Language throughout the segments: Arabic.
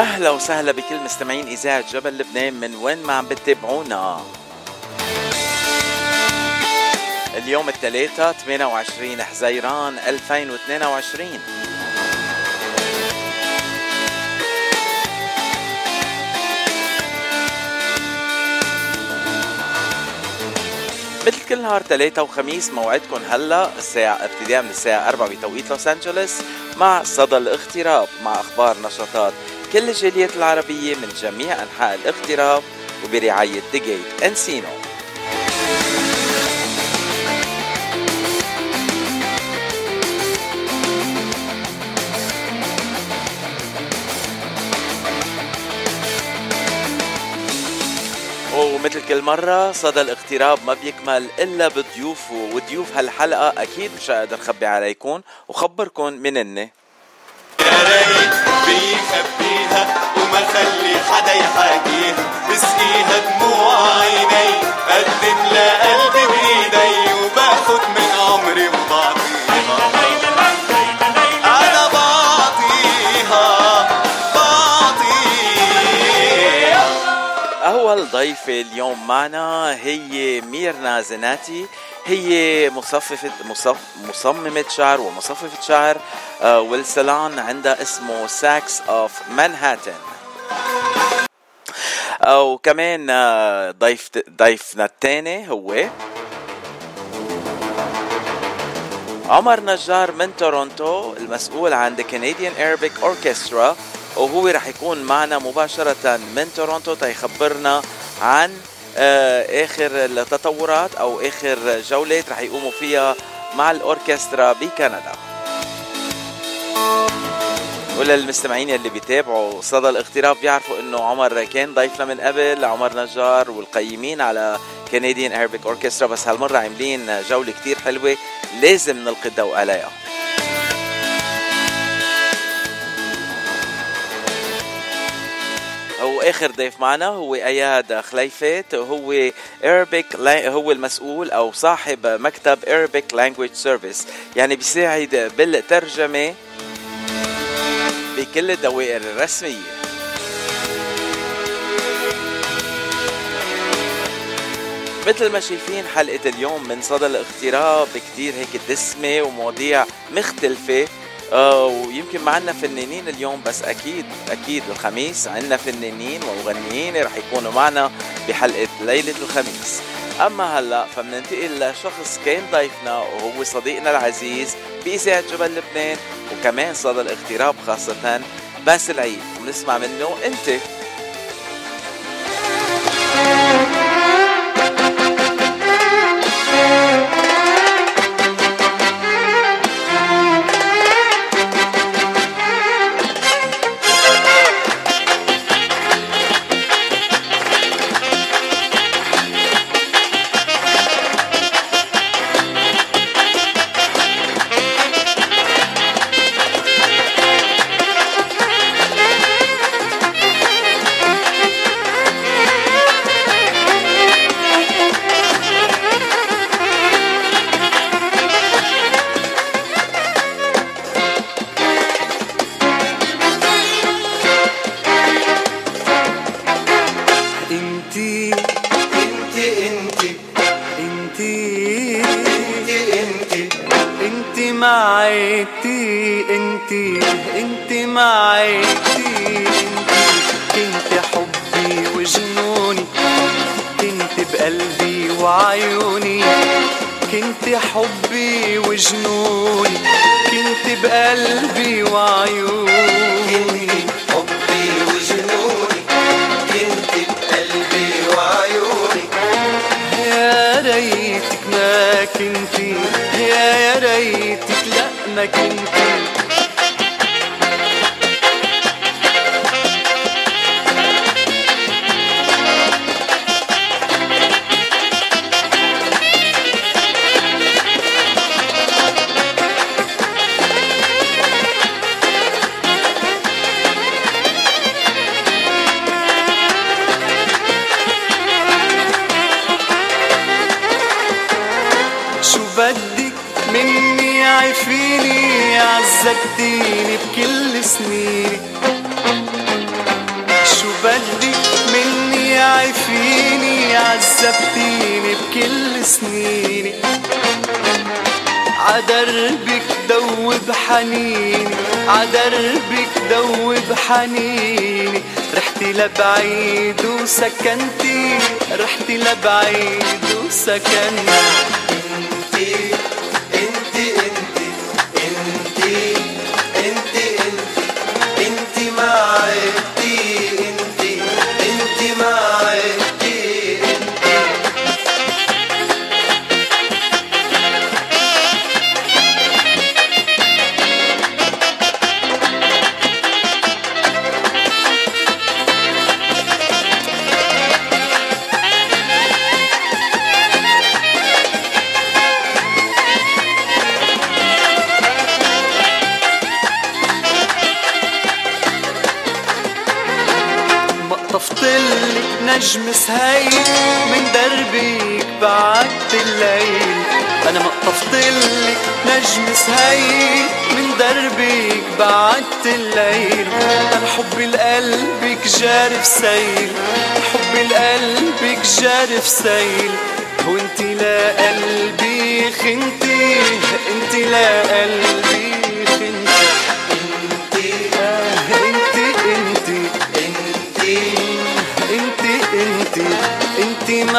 أهلا وسهلا بكل مستمعين إذاعة جبل لبنان من وين ما عم بتتابعونا؟ اليوم الثلاثاء 28 حزيران 2022 مثل كل نهار ثلاثة وخميس موعدكم هلا الساعة ابتداء من الساعة 4 بتوقيت لوس أنجلوس مع صدى الاغتراب مع أخبار نشاطات كل الجاليات العربية من جميع أنحاء الاغتراب وبرعاية ديجيت انسينو ومثل كل مرة صدى الاغتراب ما بيكمل إلا بضيوفه وضيوف هالحلقة. أكيد مش قادر خبي عليكم وخبركم من ريت بيخبيها وما خلي حدا يحاكيها بسقيها دموع عيني قدم لقلبي بايدي ضيفة اليوم معنا هي ميرنا زناتي. هي مصففة مصف مصممة شعر ومصففة شعر آه، والسالون عندها اسمه ساكس أوف مانهاتن. وكمان آه، ضيف ضيفنا الثاني هو عمر نجار من تورونتو المسؤول عن The Canadian Arabic Orchestra وهو رح يكون معنا مباشرة من تورونتو تيخبرنا عن آه، آخر التطورات أو آخر جولات رح يقوموا فيها مع الأوركسترا بكندا. وللمستمعين اللي بيتابعوا صدى الاغتراب بيعرفوا إنه عمر كان ضيفنا من قبل عمر نجار والقيمين على كنديان Arabic اوركسترا بس هالمرة عاملين جولة كتير حلوة لازم نلقي الضوء عليها. هو آخر ضيف معنا هو أياد خليفات هو Arabic هو المسؤول أو صاحب مكتب Arabic Language Service. يعني بيساعد بالترجمة بكل الدوائر الرسمية. مثل ما شايفين حلقة اليوم من صدى الاغتراب كتير هيك دسمة ومواضيع مختلفة. ويمكن معنا فنانين اليوم بس أكيد أكيد الخميس عنا فنانين ومغنيين رح يكونوا معنا بحلقة ليلة الخميس. أما هلأ فبننتقل لشخص كان ضيفنا وهو صديقنا العزيز بإذاعة جبل لبنان وكمان صدى الاغتراب خاصة باس العيد وبنسمع منه أنت.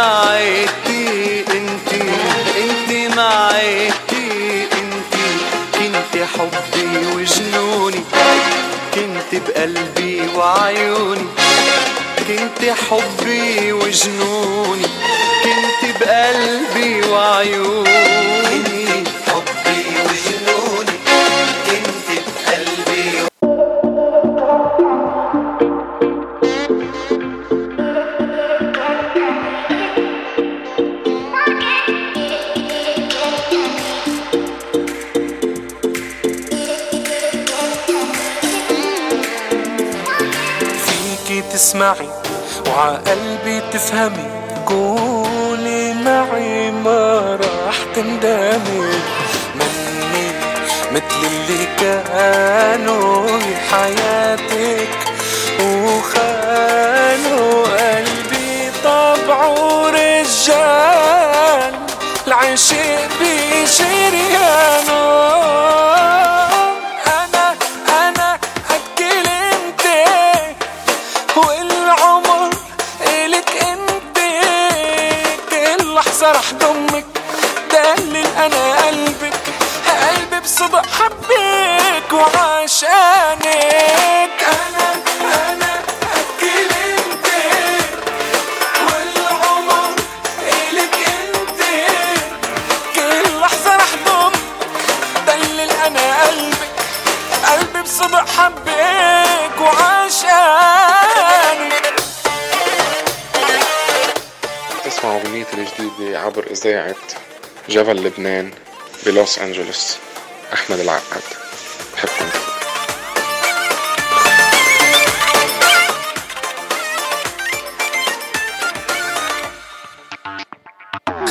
معيتي انتي انت معاكي انت كنت حبي وجنوني كنت بقلبي وعيوني كنت حبي وجنوني كنت بقلبي وعيوني. تسمعي وعقلبي تفهمي قولي معي ما راح تندمي. مني مثل اللي كانوا حياتك وخانوا قلبي طبع رجال. العشق بشريانه إذاعة جبل لبنان بلوس أنجلوس. أحمد العقاد بحبكم.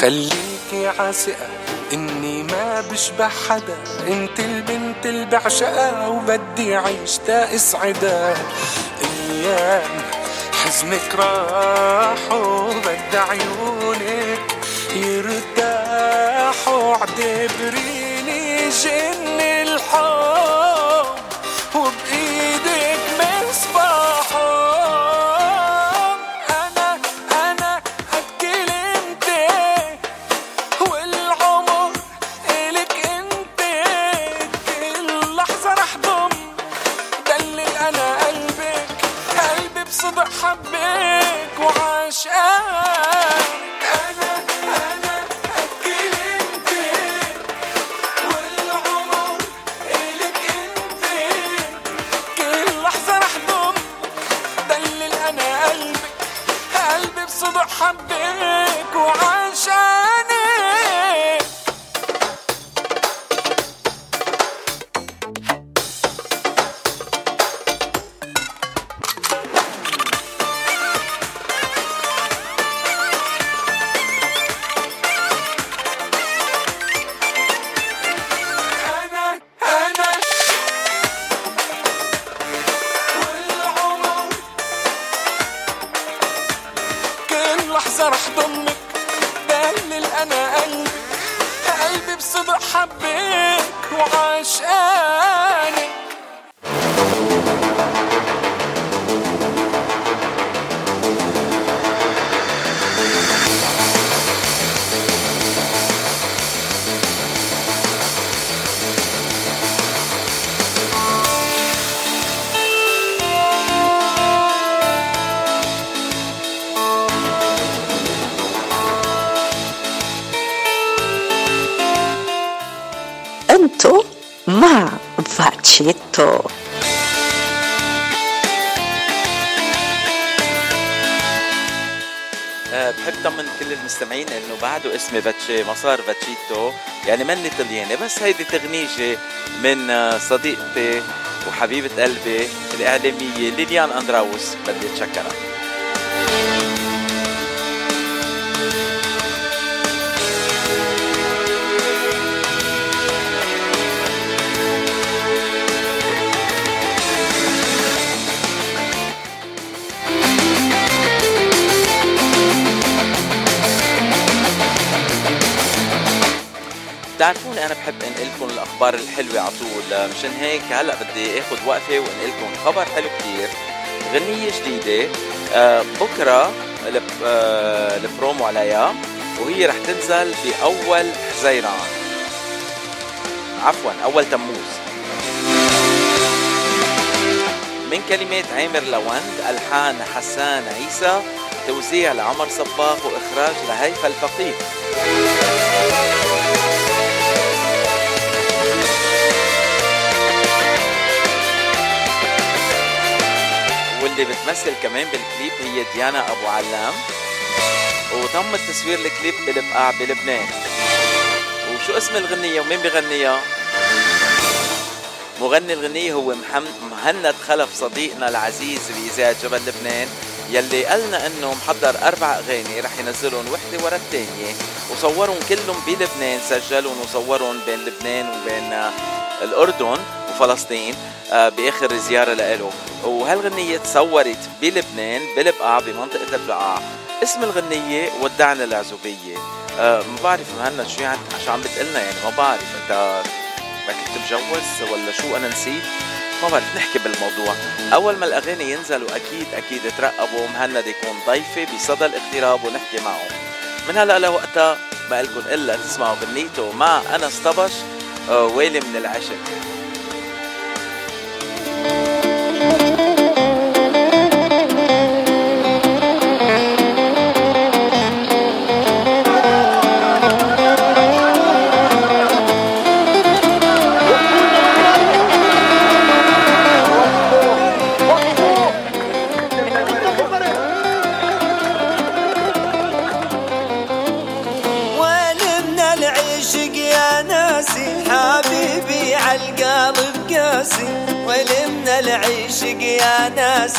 خليكي عاسقة إني ما بشبه حدا. أنت البنت اللي بعشقها وبدي عيش تا إسعدا أيام حزنك راح وبد عيونك يرتاح وعد بريني جن الحب. حبك وعشانك Chiquito. أه، بحب طمن كل المستمعين إنه بعده اسمي باتشي ما صار باتشيتو يعني مني طلياني بس هيدي تغنيجة من أه، صديقتي وحبيبة قلبي الإعلامية ليليان أندراوس بدي أتشكرها أنا بحب انقلكم الأخبار الحلوة على طول آه، مشان هيك هلأ بدي آخذ وقفه وانقلكم خبر حلو كثير غنية جديدة آه، بكرة آه، البرومو عليها وهي رح تنزل بأول حزيران عفوا أول تموز. من كلمات عامر لوند ألحان حسان عيسى توزيع لعمر صباغ وإخراج لهيفا الفقيه اللي بتمثل كمان بالكليب هي ديانا أبو علام. وتم تصوير الكليب بالبقاع بلبنان. وشو اسم الغنية؟ ومين بغنيها؟ مغني الغنية هو محمد مهند خلف صديقنا العزيز بإذاعة جبل لبنان يلي قالنا إنه محضر أربع أغاني رح ينزلهم وحدة ورا الثانية وصورهم كلهم بلبنان سجلهم وصورهم بين لبنان وبين الأردن. فلسطين آه، بآخر زيارة له وهالغنيه تصورت بلبنان بالبقاع بمنطقة البقعه اسم الغنية ودعنا العزوبية. آه، ما بعرف مهند شو يعني شو عم بتقلنا يعني؟ ما بعرف. انت كنت مجوز ولا شو؟ أنا نسيت. ما بعرف نحكي بالموضوع. أول ما الأغاني ينزلوا أكيد أكيد ترقبوا مهند يكون ضيفي بصدى الاغتراب ونحكي معه. من هلأ لوقتها ما لكم إلا تسمعوا غنيته مع أنس طبش آه، ويلي من العشق. يا ناس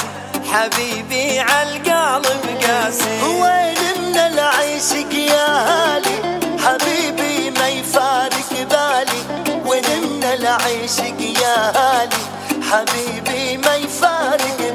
حبيبي عالقالب قاسي. وين من العيشك يا هالي؟ حبيبي ما يفارق بالي. وين من العيشك يا هالي؟ حبيبي ما يفارق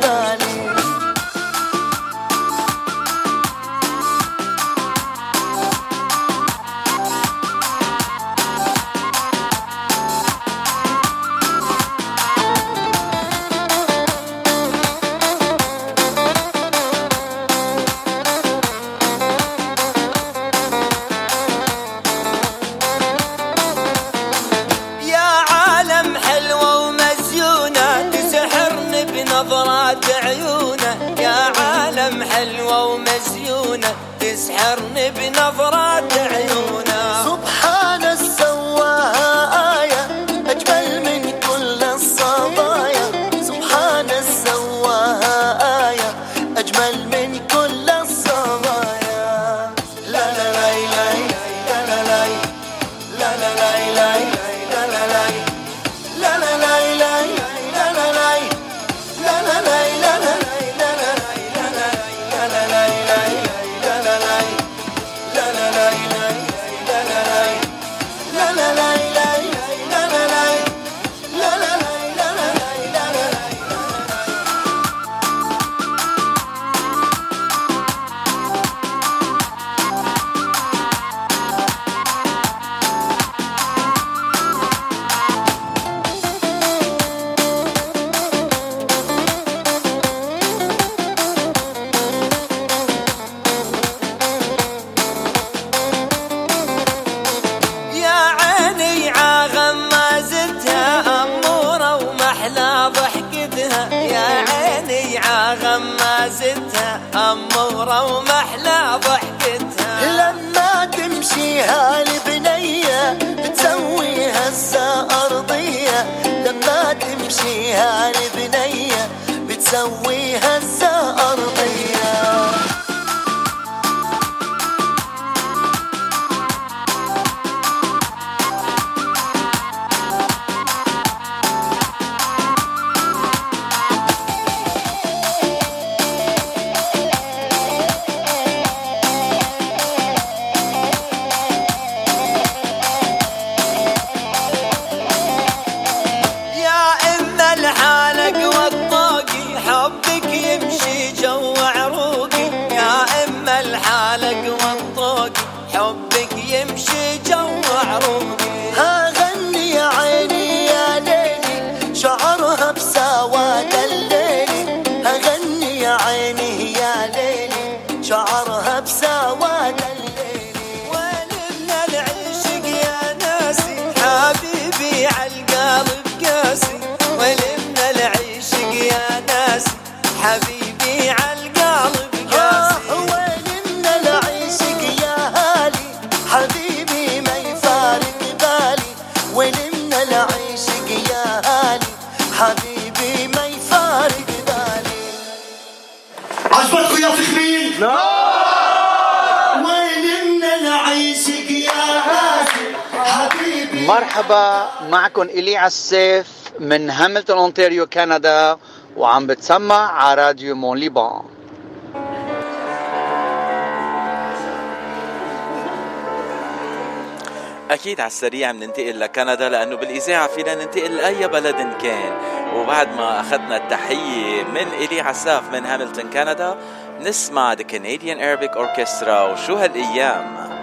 إلي عساف من هاملتون أونتاريو كندا وعم بتسمع على راديو مون ليبان. أكيد على السريع بننتقل لكندا لأنه بالإذاعة فينا ننتقل لأي بلد كان. وبعد ما أخذنا التحية من إلي عساف من هاملتون كندا نسمع The Canadian Arabic Orchestra. وشو هالأيام؟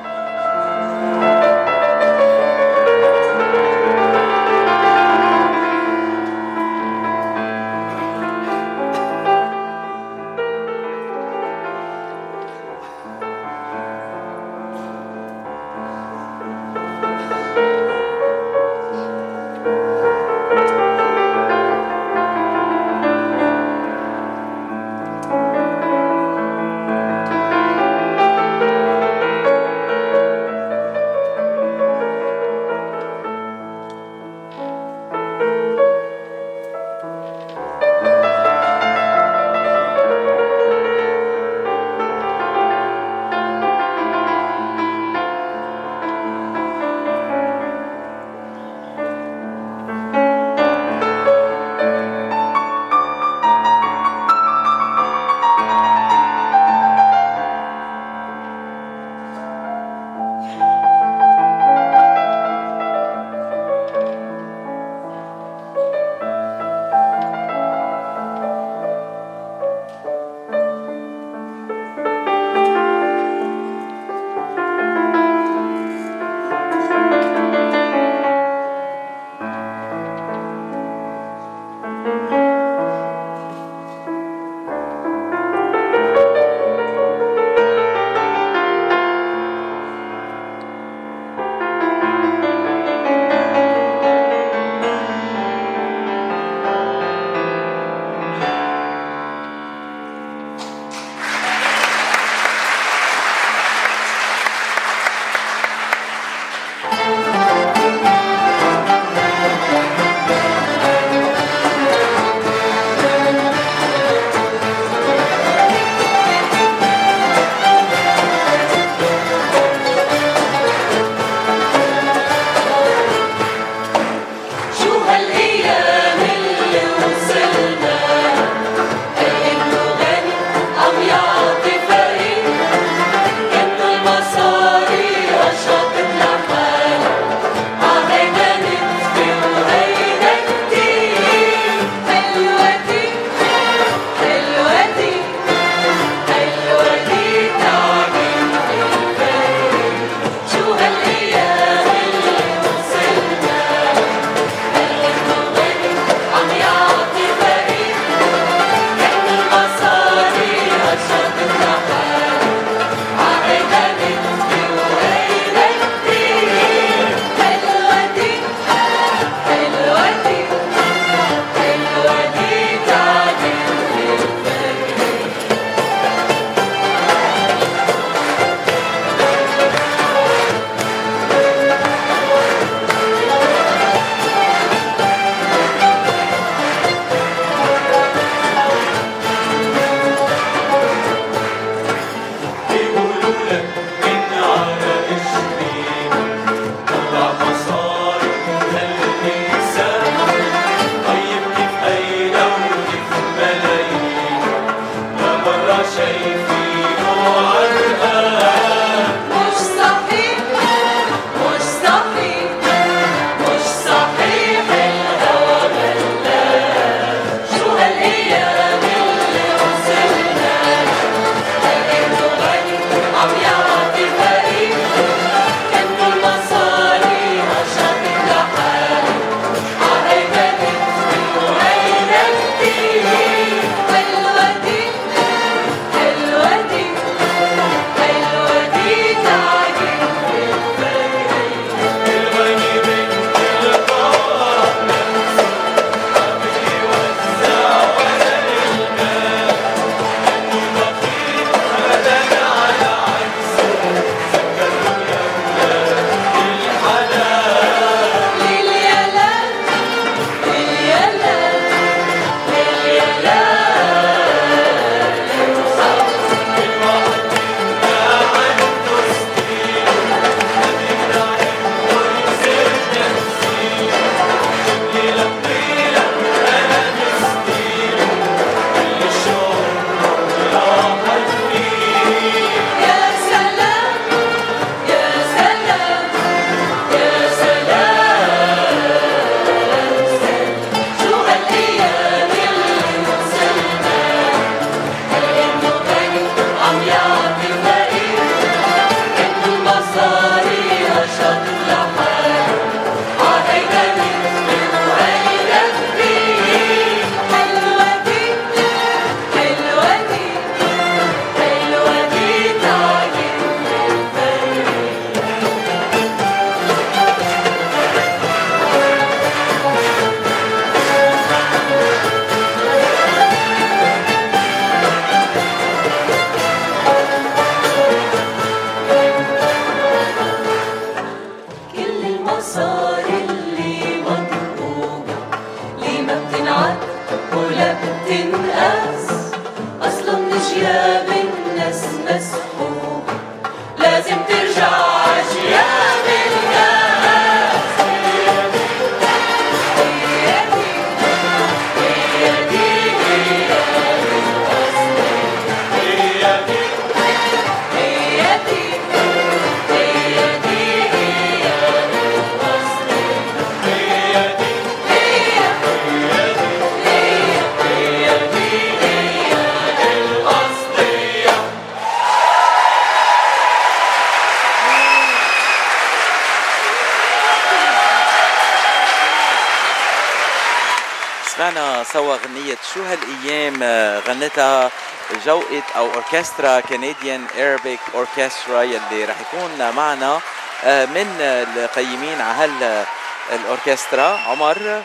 أوركسترا Canadian Arabic Orchestra يلي رح يكون معنا آه، من القيمين على هال الأوركسترا. عمر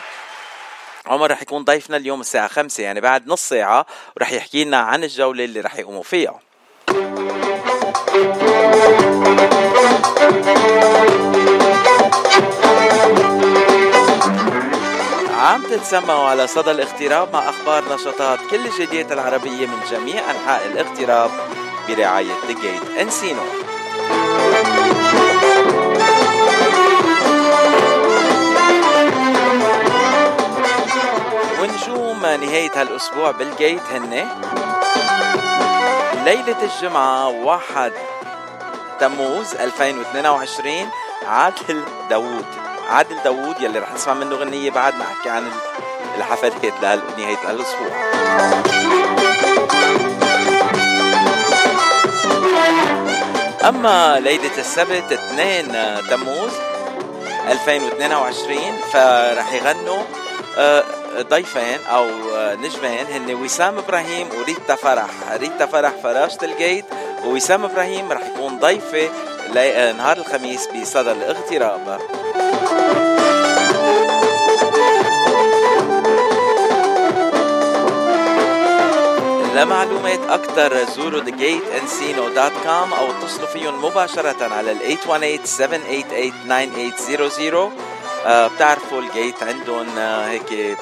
عمر رح يكون ضيفنا اليوم الساعة خمسة يعني بعد نص ساعة ورح يحكي لنا عن الجولة اللي رح يقوموا فيها. تتسمعوا على صدى الاغتراب مع أخبار نشاطات كل الجاليات العربية من جميع أنحاء الاغتراب برعاية The Gate Encino ونجوم نهاية هالأسبوع بال Gate هن ليلة الجمعة واحد تموز 2022 عادل داوود. عادل داوود يلي رح نسمع منه غنية بعد ما أحكي عن الحفلات لنهاية هالأسبوع. أما ليلة السبت 2 تموز 2022 فرح يغنوا آه، ضيفين أو آه، نجمين هن وسام إبراهيم وريتا فرح. ريتا فرح فراشة الجيت ووسام إبراهيم رح يكون ضيفة ل- نهار الخميس بصدى الاغتراب. لمعلومات أكثر زوروا thegateencino.com أو اتصلوا فيهم مباشرة على ال 818-788-9800 آه، بتعرفوا ال Gate عندهم آه، هيك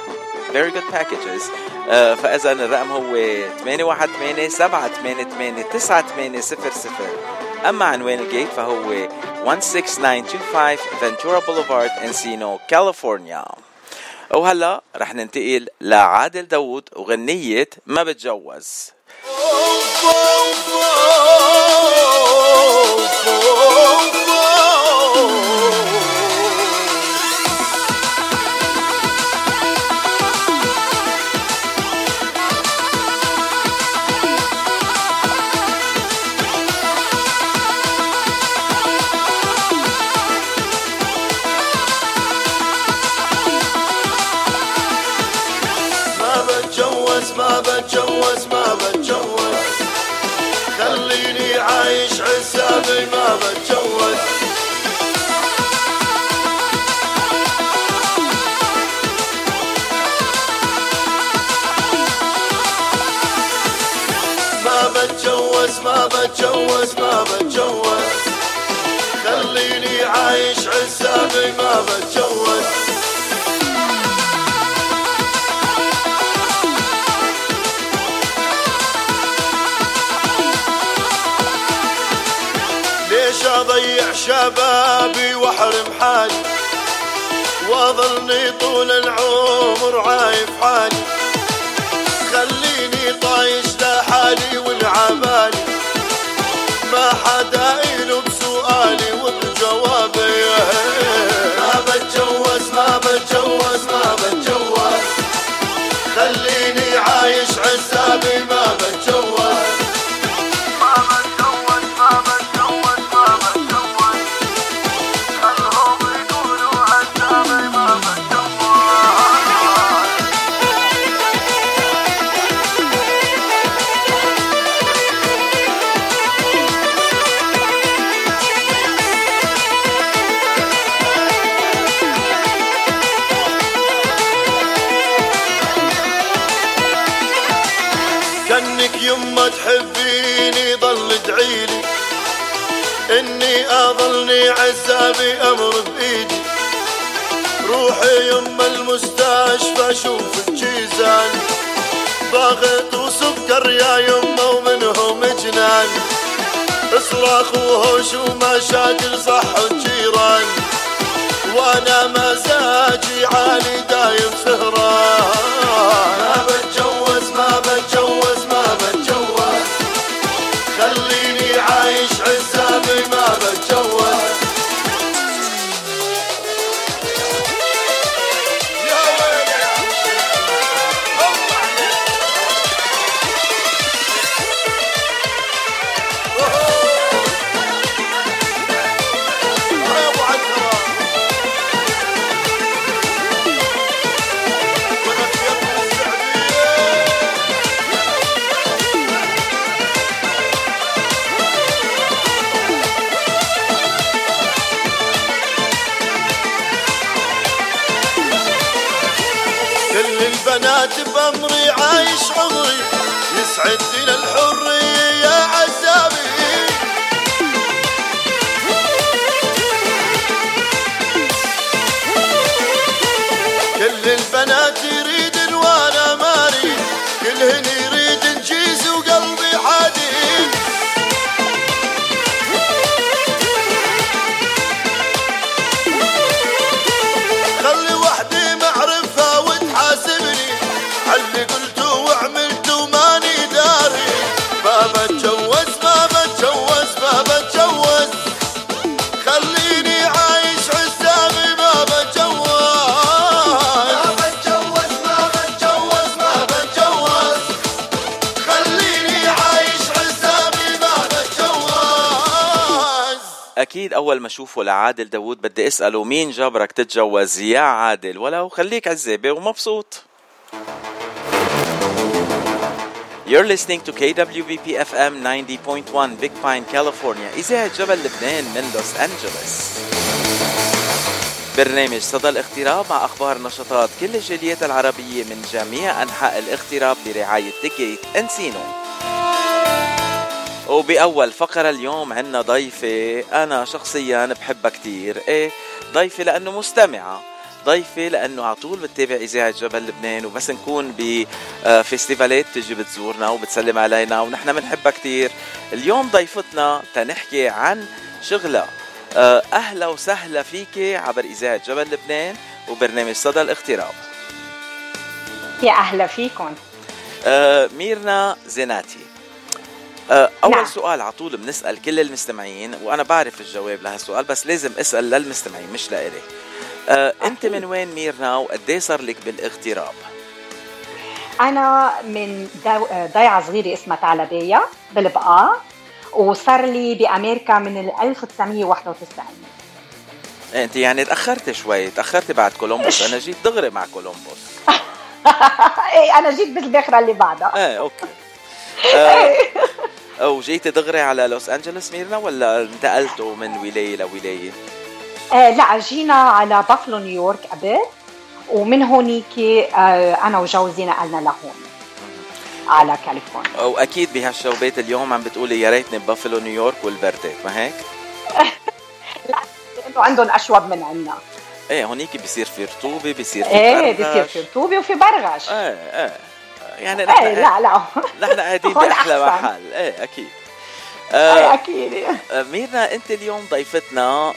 very good packages. آه، فإذا الرقم هو 818 788 9800 أما عنوان ال Gate فهو 16925 Ventura Boulevard Encino كاليفورنيا وهلا رح ننتقل لعادل داوود وغنية ما بتجوز. بتجوز ما بتجوز خليني عايش حسابي ما بتجوز ليش أضيع شبابي وأحرم حالي؟ وأظلني طول العمر عايف حالي. يما تحبيني ضل ادعيلي إني أظلني عذابي أمر بإيدي. روحي يما المستشفى شوف الجيزان. انكسر يا يمه ومنهم جنان. صراخ وهوش ومشاكل صح الجيران وأنا مزاجي عالي دايم سهران. ما ما بتجوز اول ما اشوفه لعادل داوود بدي أسأله مين جبرك تتجوز؟ يا عادل ولو خليك عزابه ومبسوط. You're listening to KWBP FM 90.1 Big Pine, California. إذاعة جبل لبنان من لوس أنجلوس. برنامج صدى الاغتراب مع أخبار نشاطات كل الجاليات العربية من جميع أنحاء الاغتراب برعاية تيكيت أنسينو وبأول فقرة اليوم عنا ضيفة أنا شخصيا بحبها كتير. إيه؟ ضيفة لأنه مستمعة. ضيفة لأنه على طول بتتابع إذاعة جبل لبنان وبس نكون بفستيفالات تجي بتزورنا وبتسلم علينا ونحن بنحبها كتير. اليوم ضيفتنا تنحكي عن شغلها آه، أهلا وسهلا فيكي عبر إذاعة جبل لبنان وبرنامج صدى الاغتراب. يا أهلا فيكم. آه، ميرنا زيناتي. آه، أول نعم. سؤال على طول بنسأل كل المستمعين وأنا بعرف الجواب لهالسؤال بس لازم أسأل للمستمعين مش لإلي. آه، أنت من وين ميرنا وقديش صار لك بالاغتراب؟ أنا من دو- ضيعة صغيرة اسمها تعلبية بالبقاع وصار لي بأمريكا من ال 1991 إيه، أنت يعني تأخرت شوي تأخرت بعد كولومبوس أنا جيت دغري مع كولومبوس. إيه أنا جيت بالباخرة اللي بعدها. إيه أوكي. آه، وجيت دغري على لوس أنجلوس ميرنا ولا انتقلتوا من ولاية لولاية؟ آه لا جينا على بافلو نيويورك قبل ومن هونيك آه أنا وجوزي نقلنا لهون على كاليفورنيا وأكيد بهالشوبات اليوم عم بتقولي يا ريتني ببافلو نيويورك والبردة ما هيك؟ لأنه عندهم أشوب من عنا إيه هونيك بيصير في رطوبة بيصير في إيه. بصير في رطوبة وفي برغش إيه إيه يعني إيه نحن لا لا نحن قاعدين بأحلى. محل إيه أكيد إيه آه أكيد آه، ميرنا أنت اليوم ضيفتنا.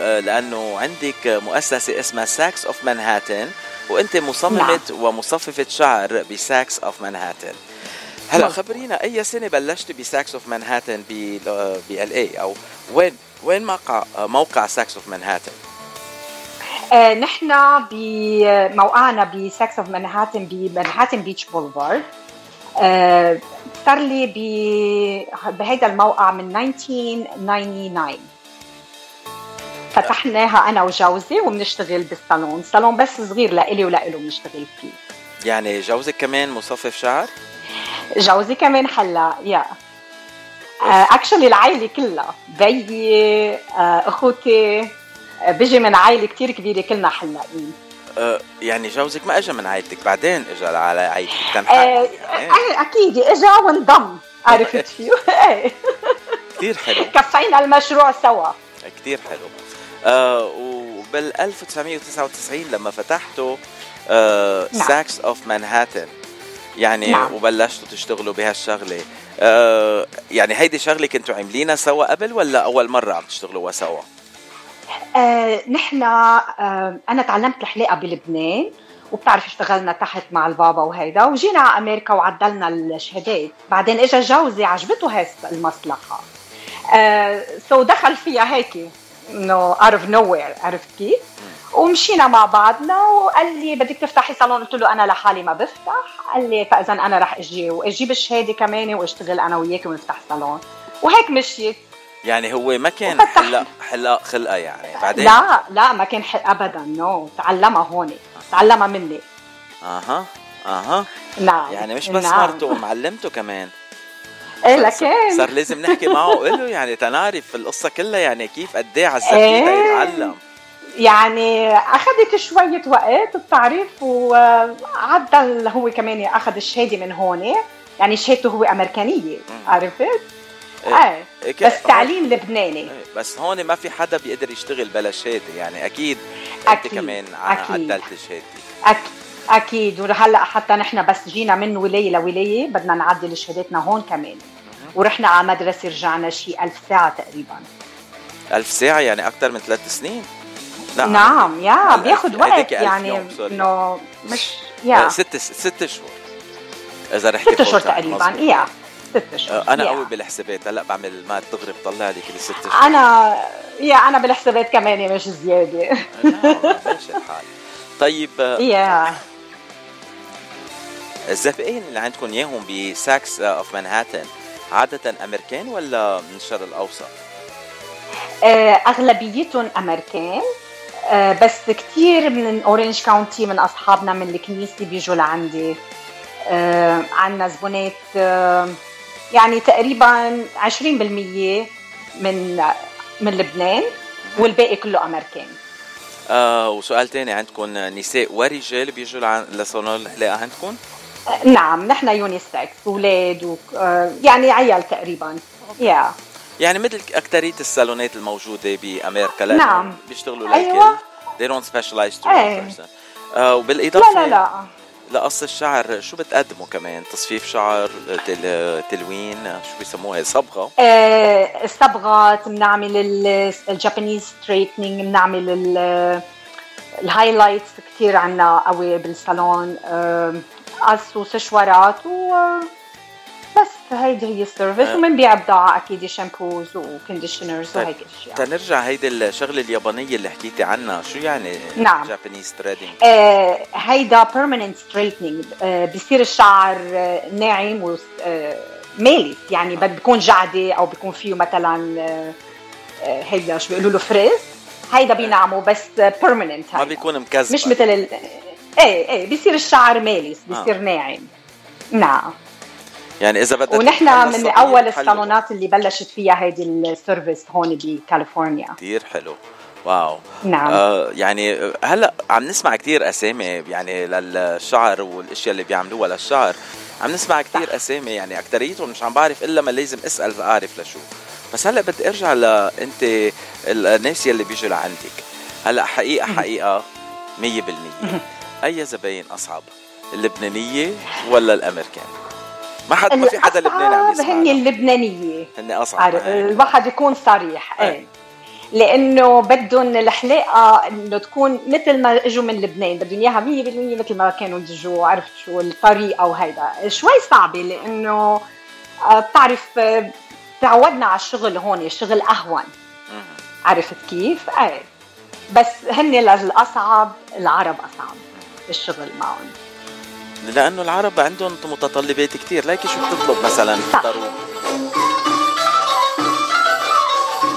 آه، لأنه عندك مؤسسة اسمها Sax of Manhattan وأنت مصممة نعم. ومصففة شعر ب Sax of Manhattan هلا مظبوط. خبرينا أي سنة بلشت ب Sax of Manhattan ب ال L.A. أو وين وين موقع موقع Sax of Manhattan نحن بموقعنا ب Sax of Manhattan ب Manhattan Beach Boulevard. آه صار لي ب- بهيدا الموقع من 1999 فتحناها أنا وجوزي وبنشتغل بالصالون. صالون بس صغير لإلي ولإله بنشتغل فيه. يعني جوزك كمان مصفف شعر؟ جوزي كمان حلا يا. اكشلي العائلة كلها بيي آه، أخوتي آه، بيجي من عائلة كتير كبيرة كلنا حلاقين آه، يعني جوزك ما اجى من عائلتك بعدين اجى على عائلتك كان آه، إيه، آه، أكيد إجا وانضم عرفت فيه إيه. كثير حلو. كفينا المشروع سوا. كتير حلو. آه وبال 1999 لما فتحته آه نعم. Sax of Manhattan يعني نعم. وبلشتوا تشتغلوا بهالشغلة. آه يعني هيدي شغلة كنتوا عاملينها سوا قبل ولا أول مرة عم تشتغلوا سوا؟ آه نحن آه أنا تعلمت الحلاقة بلبنان وبتعرف اشتغلنا تحت مع البابا وهيدا وجينا على أمريكا وعدلنا الشهادات. بعدين اجى جوزي عجبته هاي المصلحه آه so دخل فيها هيك إنه out of nowhere عرفت كيف؟ ومشينا مع بعضنا وقال لي بدك تفتحي صالون؟ قلت له أنا لحالي ما بفتح. قال لي فإذا أنا رح أجي وأجيب الشهادة كمان وأشتغل أنا وياك ونفتح صالون. وهيك مشيت. يعني هو ما كان. حلاق حلاق خلقة يعني. بعدين؟ لا لا ما كان حلاق أبدا no تعلمها هون. تعلمها مني. أها أها. نعم. يعني مش بس نعم. مرته ومعلمته كمان. إيه لكن صار لازم نحكي معه وقول له يعني تنعرف القصة كلها يعني كيف قد إيه عذبتيه إيه. تيتعلم يعني أخذت شوية وقت بتعرف وعدل هو كمان اخذ الشهادة من هون. يعني شهادته هو أمريكانية عرفت؟ إيه بس تعليم لبناني. بس هون ما في حدا بيقدر يشتغل بلا شهاده يعني أكيد أنت أكيد، كمان ع- أكيد. عدلت شهادتك أك... أكيد. وهلا حتى نحن بس جينا من ولاية لولاية بدنا نعدل شهادتنا هون كمان. ورحنا على مدرسة رجعنا شي ألف ساعة تقريبا. ألف ساعة يعني أكثر من ثلاث سنين؟ لا نعم يا هلا بياخد هيديك وقت يعني. إنه مش آه، يا. ست ست شهور إذا رحتي ست time، تقريبا. يا. ست اشهر يا. قوي بالحسابات هلأ بعمل ما دغري بطلع لي كل ست شهور. أنا يا أنا بالحسابات كمان مش زيادة. ماشي الحال. طيب يا. الزبائن اللي عندكم إياهم ب Sax of Manhattan عادة أمريكان ولا من الشرق الأوسط؟ آه، أغلبيتهم أمريكان آه، بس كثير من Orange County من أصحابنا من الكنيسة بيجوا لعندي. آه، عندنا زبونات يعني تقريبا 20% من من لبنان والباقي كله أمريكان آه وسؤال تاني عندكم نساء ورجال بيجوا لصالون الحلاقة عندكم؟ آه، نعم نحن unisex أولاد و آه، يعني عيال تقريبا yeah يعني مثل أكترية الصالونات الموجودة بأمريكا لأنه نعم. بيشتغلوا للكل أيوة. they don't specialize to إيه. one person آه وبالإضافة لا لا لا لقص الشعر. شو بتقدموا كمان؟ تصفيف شعر تل... تلوين شو بيسموها؟ صبغة؟ آه، الصبغات بنعمل ال- ال Japanese straightening بنعمل ال- ال highlights كثير عنا قوي بالصالون. آه، قص وسشوارات و بس هيدي هي ال service آه. وبنبيع بضاعة أكيد shampoos و conditioners طيب. وهيك أشياء. تنرجع هيدي الشغلة اليابانية اللي حكيتي عنها. شو يعني نعم. Japanese straightening آه، هيدا permanent straightening آه، بصير الشعر آه، ناعم و آه، مالي. يعني بد- بيكون جعدي أو بيكون فيه مثلا آه، آه، هيدا شو بيقولوا له frizz. هيدا بينعموا بس permanent ما بيكون مكذب مش مثل ال... إيه إيه بيصير الشعر مالس بيصير ناعم. نعم. يعني إذا بدك ونحن من أول. الصالونات اللي بلشت فيها هيدي ال service هون بكاليفورنيا. كتير حلو. واو. نعم. آه يعني هلأ عم نسمع كتير أسامي يعني للشعر والأشياء اللي بيعملوها للشعر. عم نسمع كتير أسامي يعني أكتريتهم مش عم بعرف إلا ما لازم أسأل اعرف لشو. بس هلأ بدي أرجع لانت الناس يلي بيجوا لعندك. هلأ حقيقة حقيقة 100% أي زباين أصعب اللبنانية ولا الأمريكان؟ ما حد ما في حدا لبناني عم الأصعب هن يسمع اللبنانية. هن أصعب. الواحد يكون صريح. إيه لأنه بدهم الحلاقة إنه تكون مثل ما إجوا من لبنان بدهم إياها 100% مثل ما كانوا يجوا عرفت شو؟ الطريقة وهيدا شوي صعبة لأنه آه، بتعرف آه، تعودنا على الشغل هون الشغل أهون. عرفت كيف؟ إيه بس هن الاصعب العرب أصعب الشغل معهم. لأنه العرب عندهم متطلبات كتير. ليك شو بتطلب مثلا. ضروري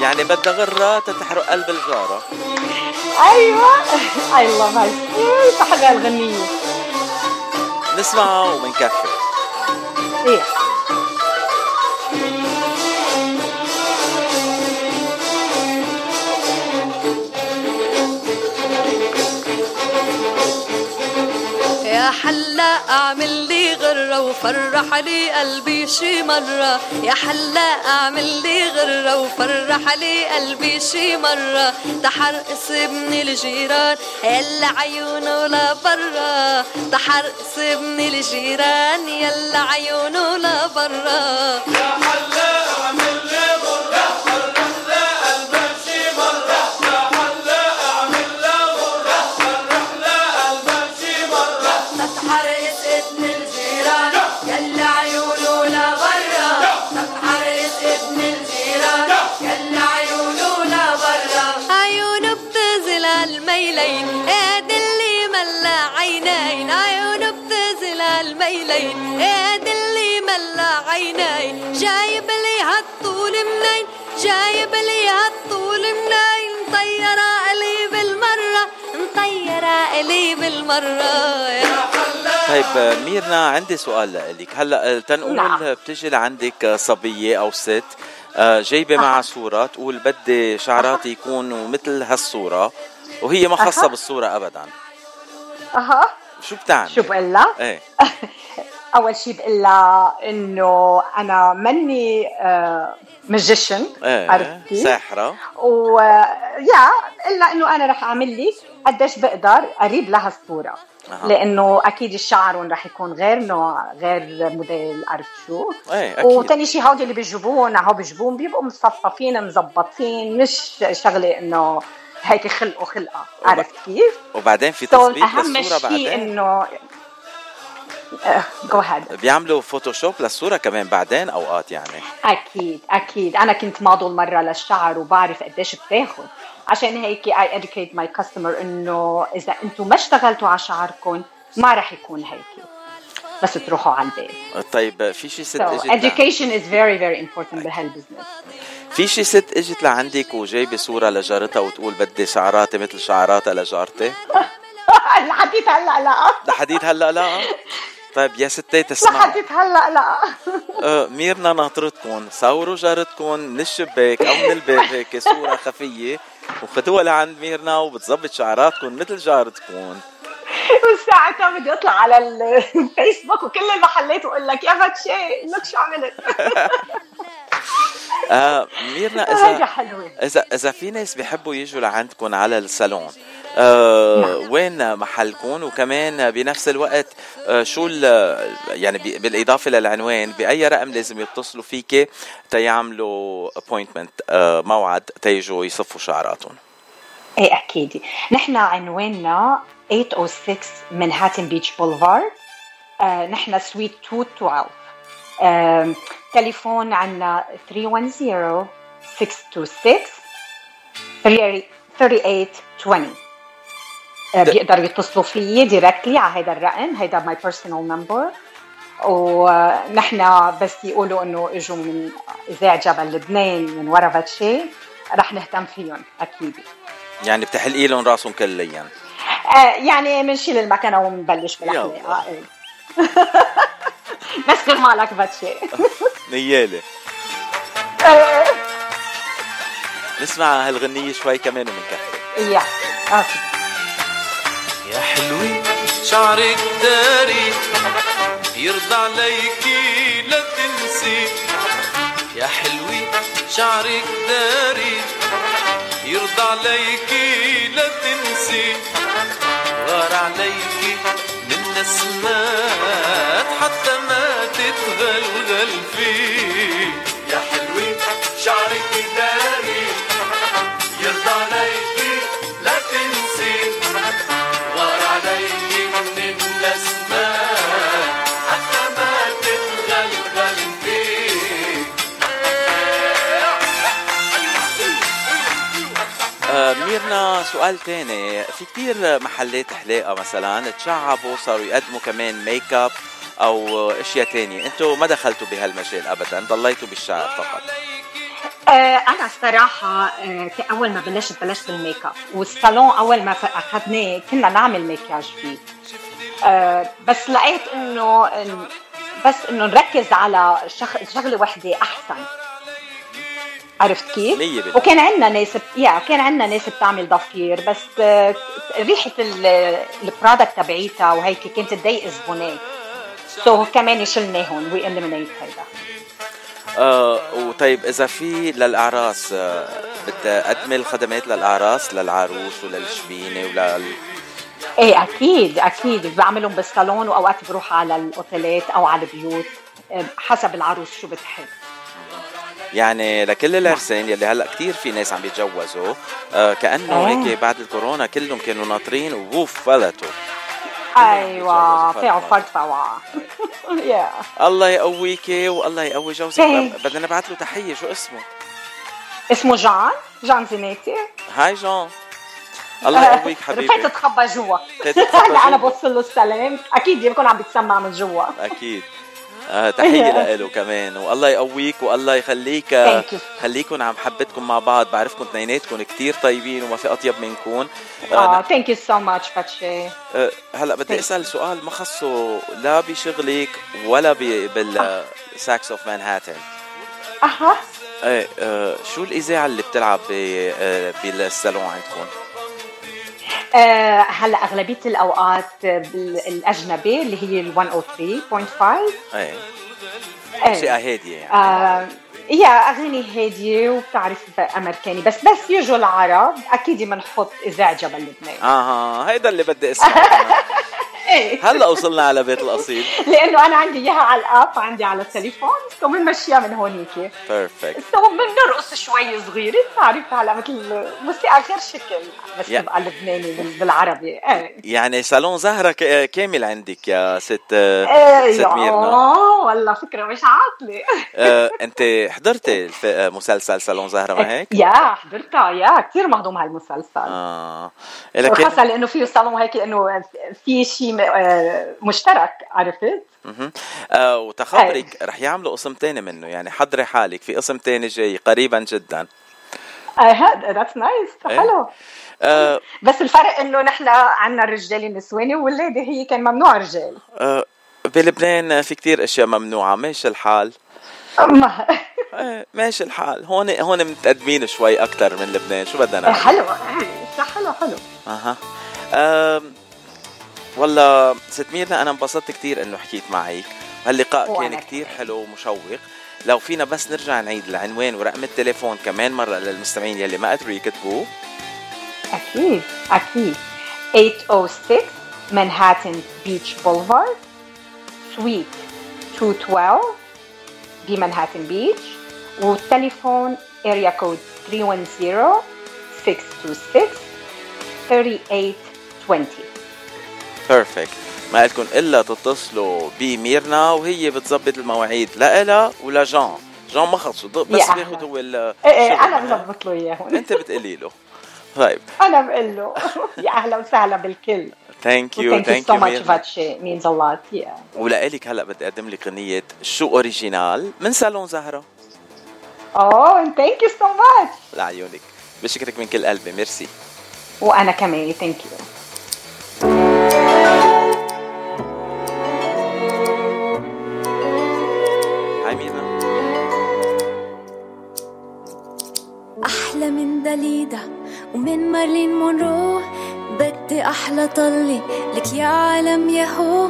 يعني بدها غرة تتحرق قلب الجارة. أيوه. أي لاف هاي. صح الغنية. نسمعها وبنكفي. إيه. حلا اعمل لي غرة وفرح لي قلبي شي مرة. يا حلا اعمل لي غرة وفرح لي قلبي شي مرة. تحرقص ابن الجيران يلا عيونه لبرا تحرقص ابن الجيران يلا عيونه لبرا تتحرس ايد اللي ملا عينين جايب لي هالطول منين؟ جايب لي هالطول منين؟ مطيرة قلي بالمرة مطيرة قلي بالمرة. يا طيب ميرنا عندي سؤال لك. هلأ تنقول نعم. بتجي لعندك صبية أو ست؟ آه، جايبة معها صورة تقول بدي شعراتي يكونوا مثل هالصورة وهي ما خاصة. بالصورة ابدا. أها. شو بتعمل شو بقول؟ إيه. أول شيء بقول لها إنه أنا مني magician إيه عرفتي؟ ساحرة ويا إلا إنه أنا رح أعمل لك قديش بقدر قريب لها الصورة أها. لإنه أكيد الشعر رح يكون غير نوع غير موديل عرفت شو إيه وتاني شيء هودي اللي بيجيبوهم هو بيجيبوهم بيبقوا مصففين مزبطين مش شغلة إنه هيك خلقوا خلقة عرفت كيف؟ وبعدين في So تظبيط أهم للصورة شيء بعدين إنه جو هاد بيعملوا Photoshop للصورة كمان بعدين أوقات يعني. أكيد أكيد. أنا كنت ماضل مرة للشعر وبعرف قديش بتاخذ عشان هيك I educate my customer إنه إذا أنتم ما اشتغلتوا على شعركم ما رح يكون هيك. بس تروحوا على البيت. طيب في شي ست so إجت education is very very important بهالبزنس في شي ست إجت لعندك وجايبة صورة لجارتها وتقول بدي شعراتي مثل شعراتها لجارتي؟ لحديت هلأ لا. لحديت هلأ لا. طيب يا ستي تسمع لحديت هلا لا. آه، ميرنا ناطرتكم صوروا جارتكم من الشباك أو من الباب هيك صورة خفية وخدوها لعند ميرنا وبتظبط شعراتكم مثل جارتكم. وساعتها بدي أطلع على الفيسبوك وكل المحلات وأقول لك يا فتشي لك شو عملت؟ آه ميرنا إذا حلوة. إذا إذا في ناس بيحبوا يجوا لعندكم على الصالون آه نعم. وين محلكم وكمان بنفس الوقت آه شو ال- يعني بالإضافة للعنوان بأي رقم لازم يتصلوا فيك تيعملوا ابوينتمنت آه موعد تيجوا يصفوا شعراتهم إيه أكيد. نحن عنواننا 806 منهاتن بيتش بولفارد آه نحن suite 212 آه تليفون عنا 310 626 3820 آه د- بيقدروا يتصلوا فيي directly على هذا الرقم هيدا my personal number ونحن بس يقولوا إنه إجوا من إذاعة جبل لبنان من ورا باتشي رح نهتم فيهم أكيد. يعني بتحلقي لهم راسهم كليا. آه يعني بنشيل المكنه وبنبلش بالحلاقه يلا. إيه. بس مالك باتشي نيالة آه، نسمع هالغنية شوي كمان ومنكفي يا أوكي. يا حلوة شعرك داري يرضى عليكي لا تنسي. يا حلوة شعرك داري يرضى عليكي لا تنسي. غار عليكي من نسمات حتى ما تتغلغل فيه. يا حلوة شعرك داري ميرنا سؤال تاني. في كتير محلات حلاقة مثلا تشعبوا صاروا يقدموا كمان make up أو أشياء تانية. أنتوا ما دخلتوا بهالمجال ابدا ضليتوا بالشعر فقط. آه أنا الصراحة آه أول ما بلشت بلشت بال make up والصالون أول ما أخذناه كنا نعمل مكياج فيه. آه بس لقيت إنه بس إنه نركز على شغ- شغلة وحدة أحسن. عرفت كيف؟ وكان عندنا ناس يا كان عندنا ناس بتعمل ضفير بس آه، ريحة ال- ال product تبعيتها وهيك كانت تضايق زبونات so كمان شلناهم we eliminate هيدا. آه وطيب إذا في للأعراس آه بتقدمي الخدمات للأعراس للعروس وللشبينة ولل إيه أكيد أكيد. بعملهم بالصالون وأوقات بروح على الأوتيلات أو على البيوت آه، حسب العروس شو بتحب. يعني لكل العرسان يلي هلأ كثير في ناس عم يتجوزوا آه كأنه إيه. هيك بعد الكورونا كلهم كانوا ناطرين ووف فلتوا. أيوه بيتجوزوا فيعوا فوا يا الله يقويكي والله يقوي جوزك. بدنا نبعث له تحية شو اسمه؟ اسمه جان جان زيناتي. هاي جون الله يقويك حبيبي. رفعت تخبى جوا. تتخبى هلا أنا. بوصل له السلام. أكيد بيكون عم بيتسمع من جوا. أكيد. آه تحية له كمان. والله يقويك والله يخليك you. خليكم عم حبتكم مع بعض. بعرفكم اثنيناتكم كتير طيبين وما في أطيب منكم آه thank you so much باتشي آه، هلأ بدي أسأل سؤال ما خصه لا بشغلك ولا ب- بال Saks of Manhattan. أها. إيه آه، شو الإذاعة اللي بتلعب آه، بالصالون عندكم؟ آه هلا أغلبية الأوقات بالأجنبي اللي هي ال 103.5 إيه. إيه. شيء هاديه يعني. آه يا أغاني هادية وبتعرف أمريكاني بس بس يجوا العرب أكيد بنحط إذاعة جبل لبنان. أها هيدا اللي بدي أسمعه. إيه. هلا وصلنا على بيت الأصيل. لأنه أنا عندي إياها على ال app عندي على التليفون so بنمشيها من هونيك perfect so بنرقص شوي صغيره بتعرف هلا مثل موسيقى غير شكل بس يا. تبقى لبناني بال- بالعربي. إيه. يعني صالون زهرة ك- كامل عندك يا ست إيه ست ميرنا. آه، والله فكرة مش عاطلة. آه، أنت حضرتي آه، مسلسل صالون زهرة ما هيك؟ يا حضرتها يا كثير مهضوم هالمسلسل. آه. لكن خاصة لأنه فيه صالون هيك إنه في شيء مشترك عرفت؟ آه وتخبرك رح يعملوا قسم تاني منه يعني حضري حالك في قسم تاني جاي قريبا جدا. that's nice إيه. حلو. آه بس الفرق إنه نحن عنا الرجال النسواني والولادة هي كان ممنوع رجال. آه بلبنان في كتير أشياء ممنوعة. ماشي الحال. ما- آه ماشي الحال. هون هون متقدمين شوي أكثر من لبنان. شو بدنا نعمل؟ حلو إيه، حلو حلو. أها. آم، والله ست ميرنا أنا انبسطت كثير إنه حكيت معك. هاللقاء كان كثير حلو ومشوق. لو فينا بس نرجع نعيد العنوان ورقم التليفون كمان مرة للمستمعين يلي ما قدروا يكتبوه. أكيد أكيد. 806 مانهاتن بيتش Boulevard suite 212 بمانهاتن بيتش والتليفون area code 310 626 3820 perfect ما لكم إلا تتصلوا بميرنا وهي بتظبط المواعيد لإلها ولجان جان. ما خلصوا بس يا بياخذ هو ال- إيه إيه أنا. بظبط له اياهم أنت بتقولي له. طيب. أنا بقول له. يا أهلا وسهلا بالكل. ثانك يو ثانك يو ثانك سو يو ماتش فاتشي a lot yeah ولإلك هلا بدي أقدم لك غنية شو اوريجينال من صالون زهرة. أوه ثانك يو سو ماتش لعيونك. بشكرك من كل قلبي ميرسي. وأنا كمان ثانك يو داليدا ومن مارلين مونرو بدي أحلى طلي لك يا عالم ياهو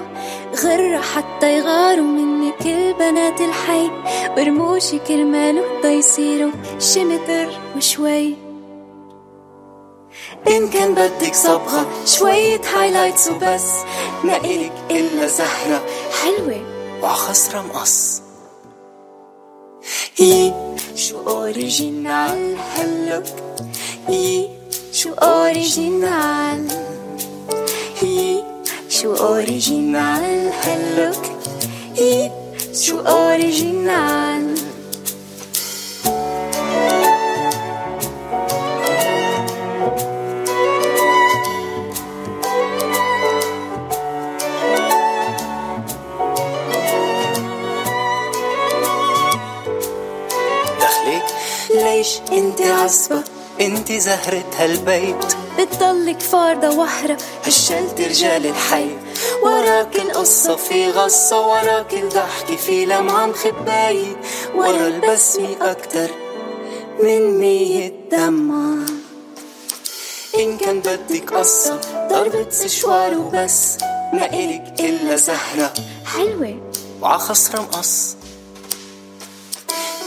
غرة حتى يغاروا مني كل بنات الحي. ورموشي كرماله دا يصيروا شمتر وشوي. إن كان بدك صبغة شوية highlights وبس. ما إلك إلا زهرة حلوة وعخصرة مقص. شو original هال look يي شو original يي شو original هال look يي شو اوريجينال ليش انت عصبة انت زهرة هالبيت. بتضلك فاردة وحرة هشلت رجال الحي وراك القصة في غصة وراك الضحكة في لمعة مخباية ورا البسمة أكتر من مية دمع إن كان بدك قصة ضربة سشوار وبس. ما إلك إلا زهرة. حلوة. وعخصرة مقص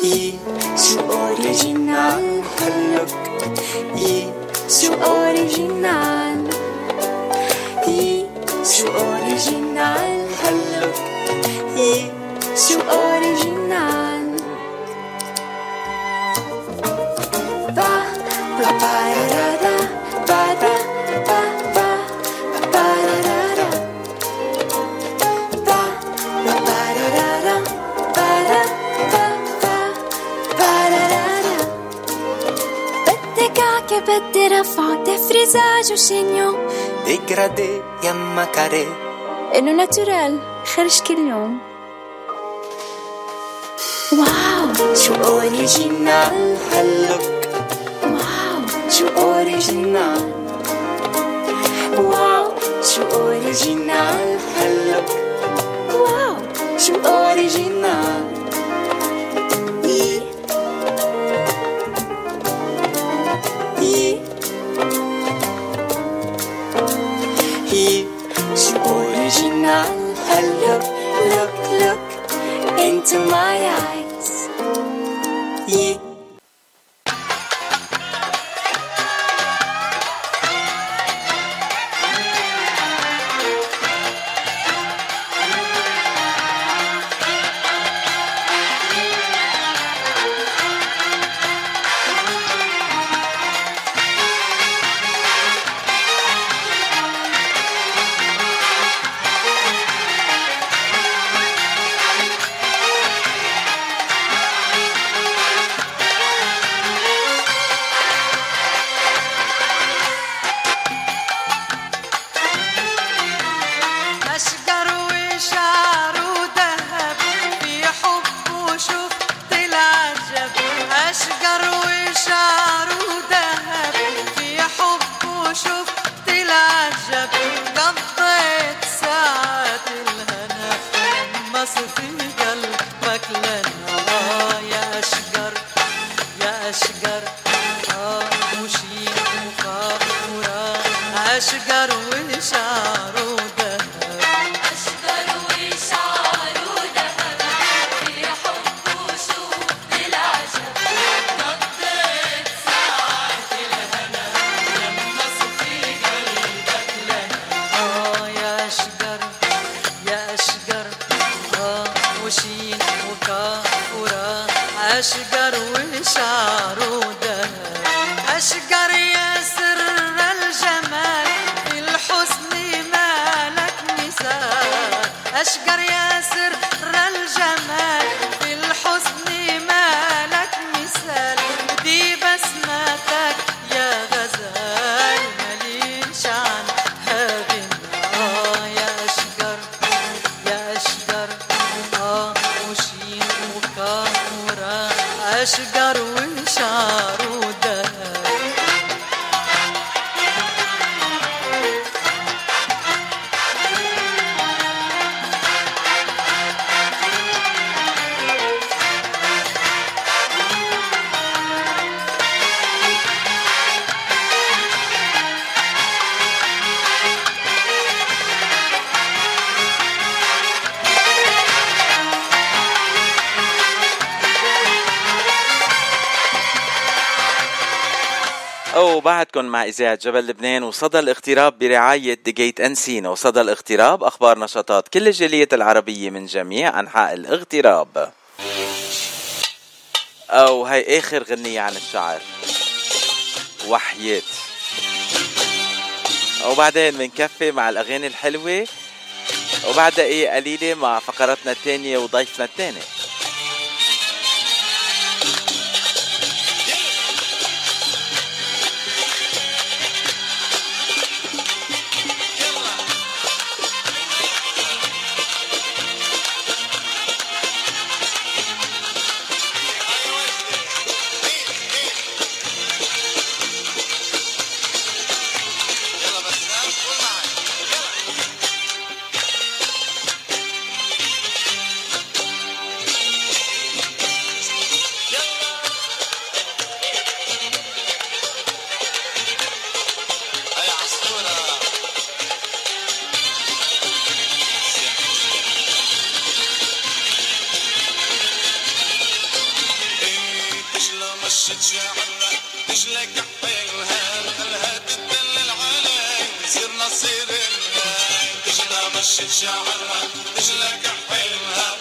يي شو أوريجينال هلك يي شو original يي شو original هال look يي شو original با با با را را بدي كعكة بدي رفعة تفريزاج و chignon dégradé يما carré إنه naturel خرج كل يوم واو شو original هال look واو شو original واو شو original هال look واو شو original into my eyes وبعدكم مع إذاعة جبل لبنان وصدى الاغتراب برعاية ديجيت أنسينا وصدى الاغتراب أخبار نشاطات كل الجالية العربية من جميع أنحاء الاغتراب. أو هاي آخر غنية عن الشعر. وحياة وبعدين بنكفي مع الأغاني الحلوة. وبعد دقيقة قليلة مع فقرتنا الثانية وضيفنا الثاني. خشت شعرة رجلك حيلها خلها تدلل عليك تصير نصير الله رجلها مشت شعرة رجلك حيلها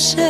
谁？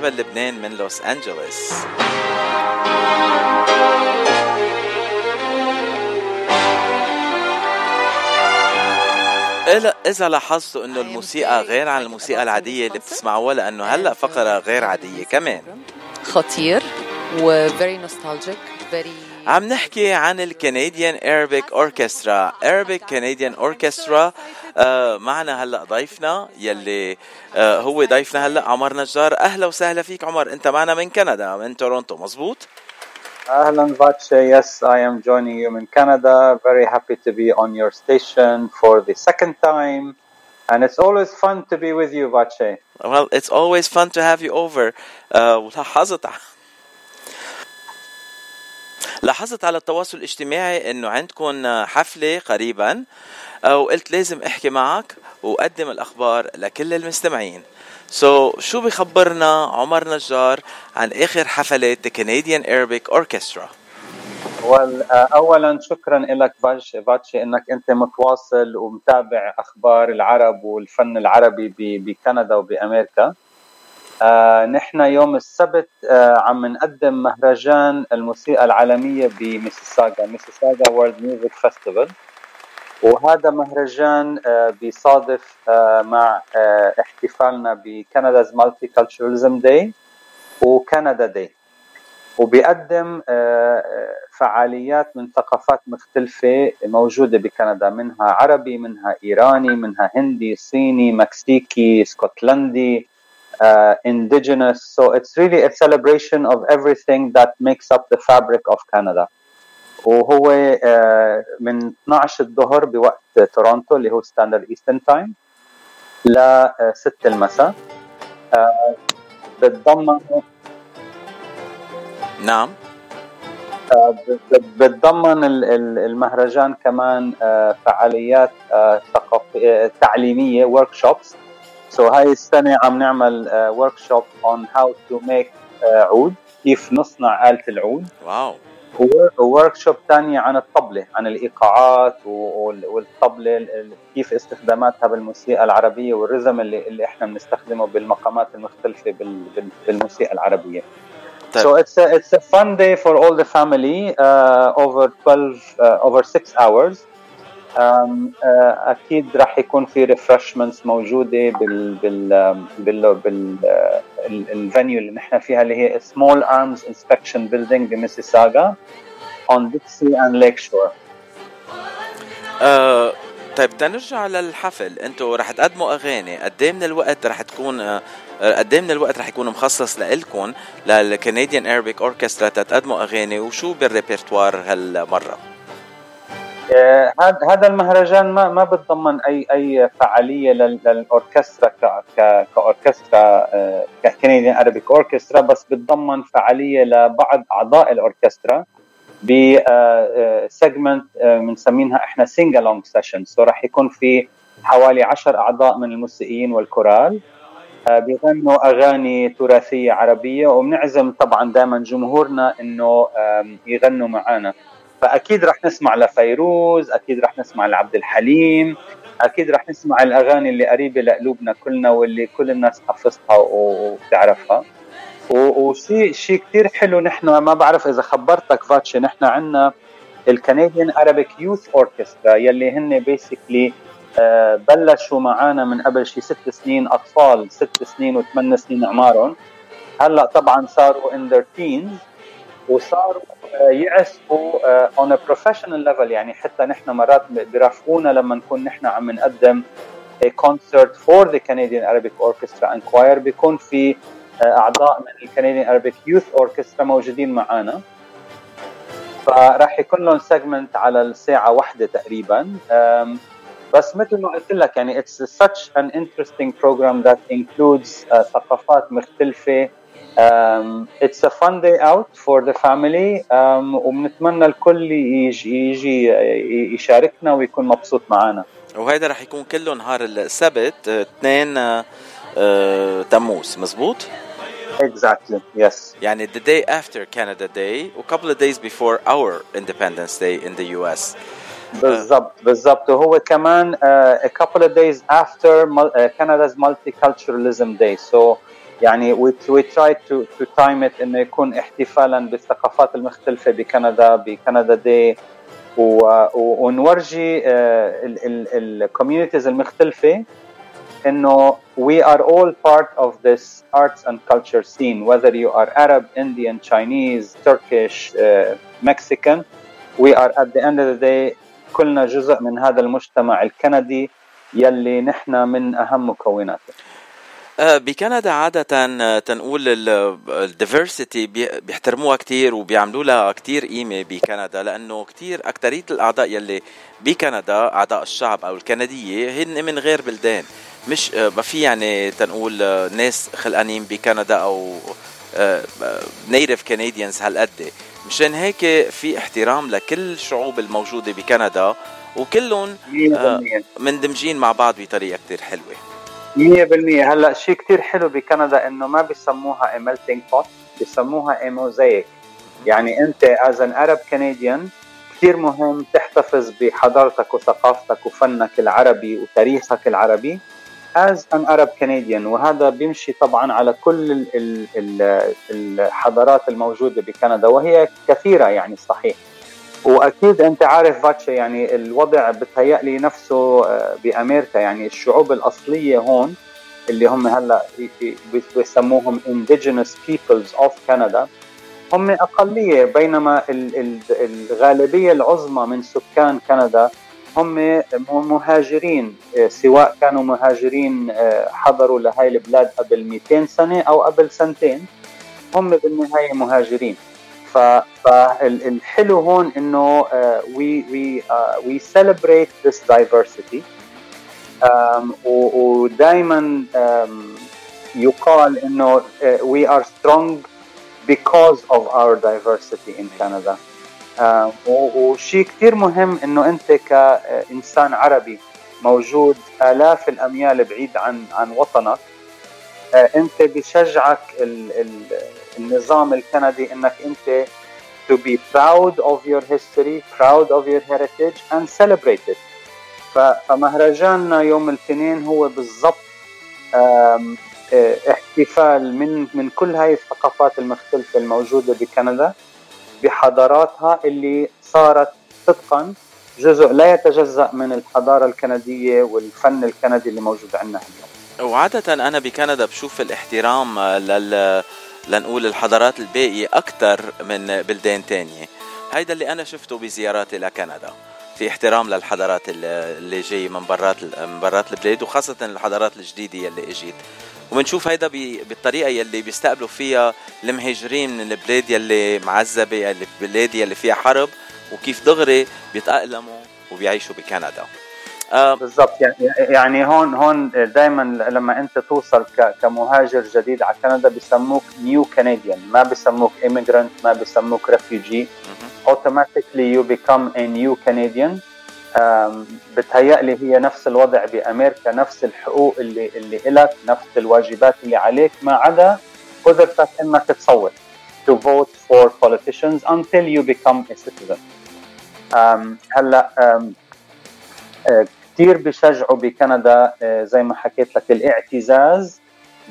جبل لبنان من لوس أنجلوس. إذا لاحظتوا إنه الموسيقى غير عن الموسيقى العادية اللي بتسمعوها لأنه هلأ فقرة غير عادية. كمان. خطير و very nostalgic very عم نحكي عن الكنديان Arabic Orchestra. Arabic Canadian Orchestra آه معنا هلا ضيفنا يلي آه هو ضيفنا هلا عمر نجار أهلا وسهلا فيك عمر انت معنا من كندا من تورونتو مزبوط Ahlan Vache, yes, I am joining you in Canada. Very happy to be on your station for the second time. And it's always fun to be with you, Vache. Well, it's always fun to have you over. آه ولاحظت لاحظت على التواصل الاجتماعي إنه عندكم حفلة قريبا آه، وقلت لازم أحكي معك وأقدم الأخبار لكل المستمعين. so so, شو بخبرنا عمر نجار عن آخر Arabic Orchestra؟ well, uh, اولا شكرا لك فاتشي إنك أنت متواصل ومتابع أخبار العرب والفن العربي بكندا وبأمريكا. آه نحن يوم السبت آه عم نقدم مهرجان الموسيقى العالمية بميسيساغا ميسيساغا World Music Festival وهذا مهرجان آه بيصادف مع احتفالنا بكندا's مالتي داي وكندا داي وبيقدم فعاليات من ثقافات مختلفة موجودة بكندا منها عربي منها إيراني منها هندي صيني مكسيكي اسكتلندي uh, indigenous. So it's really a celebration of everything that makes up the fabric of Canada. وهو آه، من 12 الظهر بوقت تورونتو اللي هو standard Eastern time ل 6 المساء آه، بتضمن نعم بت- بتضمن ال- ال- المهرجان كمان فعاليات تعليمية workshops so هاي السنة عم نعمل workshop how to make آه، عود كيف نصنع آلة العود واو و workshop ثانية عن الطبلة عن الإيقاعات وال- والطبلة ال- ال- كيف استخداماتها بالموسيقى العربية وال rhythm اللي, اللي إحنا بنستخدمه بالمقامات المختلفة بال- بال- بالموسيقى العربية طيب. So it's a, it's a fun day for all the family uh, over 12 uh, over 6 hours. Uh, أكيد راح يكون في refreshments موجودة بال بال بال بال ال venue اللي نحن فيها اللي هي Small Arms Inspection Building بميسيساغا on Dixie and Lakeshore آه طيب تنرجع للحفل. أنتوا رح تقدموا أغاني. قد إيه من الوقت رح تكون آه، قد إيه من الوقت رح يكون مخصص لإلكم لل Canadian Arabic Orchestra تقدموا أغاني؟ وشو بالريبرتوار هالمرة؟ آه، هذا هذا المهرجان ما ما بتضمن اي أي فعالية لل- للأوركسترا كأوركسترا Canadian Arabic Orchestra بس بتضمن فعالية لبعض أعضاء الأوركسترا ب segment بنسمينها إحنا sing along session so راح يكون في حوالي عشر أعضاء من الموسيقيين والكورال آه، بيغنوا أغاني تراثية عربية وبنعزم طبعا دائما جمهورنا إنه يغنوا معنا فأكيد رح نسمع لفيروز أكيد رح نسمع لعبد الحليم أكيد رح نسمع الأغاني اللي قريبة لقلوبنا كلنا واللي كل الناس حافظها وبتعرفها. وشيء شيء كثير حلو نحن ما بعرف إذا خبرتك فاتشي نحن عندنا ال Canadian Arabic Youth Orchestra يلي هن basically آه، بلشوا معنا من قبل شي ست سنين أطفال ست سنين وثمان سنين اعمارهم هلأ طبعا صاروا in their teens وصاروا آه، يعزفوا on professional level يعني حتى نحن مرات بيرافقونا لما نكون نحن عم نقدم concert for the Canadian Arabic Orchestra and choir بيكون في آه، أعضاء من ال Canadian Arabic Youth Orchestra موجودين معنا فراح يكون لهم segment على الساعة واحدة تقريبا. بس مثل ما قلت لك يعني it's such an interesting program that includes uh, ثقافات مختلفة. um, it's a fun day out for the family um, وبنتمنى الكل يجي, يجي يشاركنا ويكون مبسوط معنا وهذا رح يكون كله نهار السبت 2 آه، آه، تموز مزبوط؟ Exactly, yes. يعني the day after Canada Day و couple of days before our Independence Day in the US. بالضبط بالضبط وهو كمان uh, a couple of days after uh, Canada's multiculturalism day so يعني we try to, to time it إنه يكون احتفالا بالثقافات المختلفة بكندا بكندا داي ونورجي ال communities المختلفة إنه we are all part of this arts and culture scene. Whether you are Arab, Indian, Chinese, Turkish, uh, Mexican we are at the end of the day كلنا جزء من هذا المجتمع الكندي يلي نحن من أهم مكوناته. آه، بكندا عادة آه، تنقول ال diversity بيحترموها كتير وبيعملوا لها كتير قيمة بكندا لأنه كتير أكترية الأعضاء يلي بكندا أعضاء الشعب أو الكندية هن من غير بلدان. مش آه، ما في يعني تنقول ناس خلقانين بكندا أو نيتف كنديانز هالقد. مشان هيك في احترام لكل الشعوب الموجودة بكندا وكلهم مندمجين مع بعض بطريقة كتير حلوة. 100% هلا شيء كتير حلو بكندا إنه ما بيسموها melting pot بيسموها موزايك يعني أنت as an Arab Canadian كثير مهم تحتفظ بحضارتك وثقافتك وفنك العربي وتاريخك العربي as an Arab Canadian. وهذا بيمشي طبعا على كل ال ال الحضارات الموجودة بكندا وهي كثيرة يعني صحيح. وأكيد أنت عارف فاتشا يعني الوضع بتهيألي نفسه آه، بامريكا يعني الشعوب الأصلية هون اللي هم هلأ بيسموهم indigenous peoples of Canada هم أقلية بينما الغالبية العظمى من سكان كندا هم مهاجرين آه، سواء كانوا مهاجرين آه، حضروا لهي البلاد قبل 200 سنة أو قبل سنتين هم بالنهاية مهاجرين. فالحلو هون إنه we we we celebrate this diversity ودائما يقال إنه we are strong because of our diversity in Canada. وشيء كثير مهم إنه أنت كإنسان عربي موجود آلاف الأميال بعيد عن عن وطنك آه، أنت بشجعك ال ال النظام الكندي إنك أنت to be proud of your history, proud of your heritage and celebrate it. فمهرجاننا يوم الاثنين هو بالضبط آه، احتفال من من كل هاي الثقافات المختلفة الموجودة بكندا بحضاراتها اللي صارت صدقا جزء لا يتجزأ من الحضارة الكندية والفن الكندي اللي موجود عندنا اليوم. وعادة أنا بكندا بشوف الاحترام لل لنقول الحضارات الباقية أكثر من بلدان تانية. هيدا اللي أنا شفته بزياراتي لكندا في احترام للحضارات اللي جاي من برات من برات البلاد وخاصة الحضارات الجديدة يلي اجت وبنشوف هيدا بالطريقة يلي بيستقبلوا فيها المهاجرين من البلاد يلي معذبة يلي البلاد يلي فيها حرب وكيف دغري بيتأقلموا وبيعيشوا بكندا. بالضبط. يعني يعني هون هون دائما لما أنت توصل كمهاجر جديد على كندا بسموك new Canadian ما بسموك immigrant ما بسموك refugee automatically you become a new Canadian بتهيألي هي نفس الوضع بأمريكا نفس الحقوق اللي اللي لك نفس الواجبات اللي عليك ما عدا قدرتك إنك تصوت to vote for politicians until you become a citizen. أم، هلأ آه، كثير بيشجعوا بكندا آه، زي ما حكيت لك الاعتزاز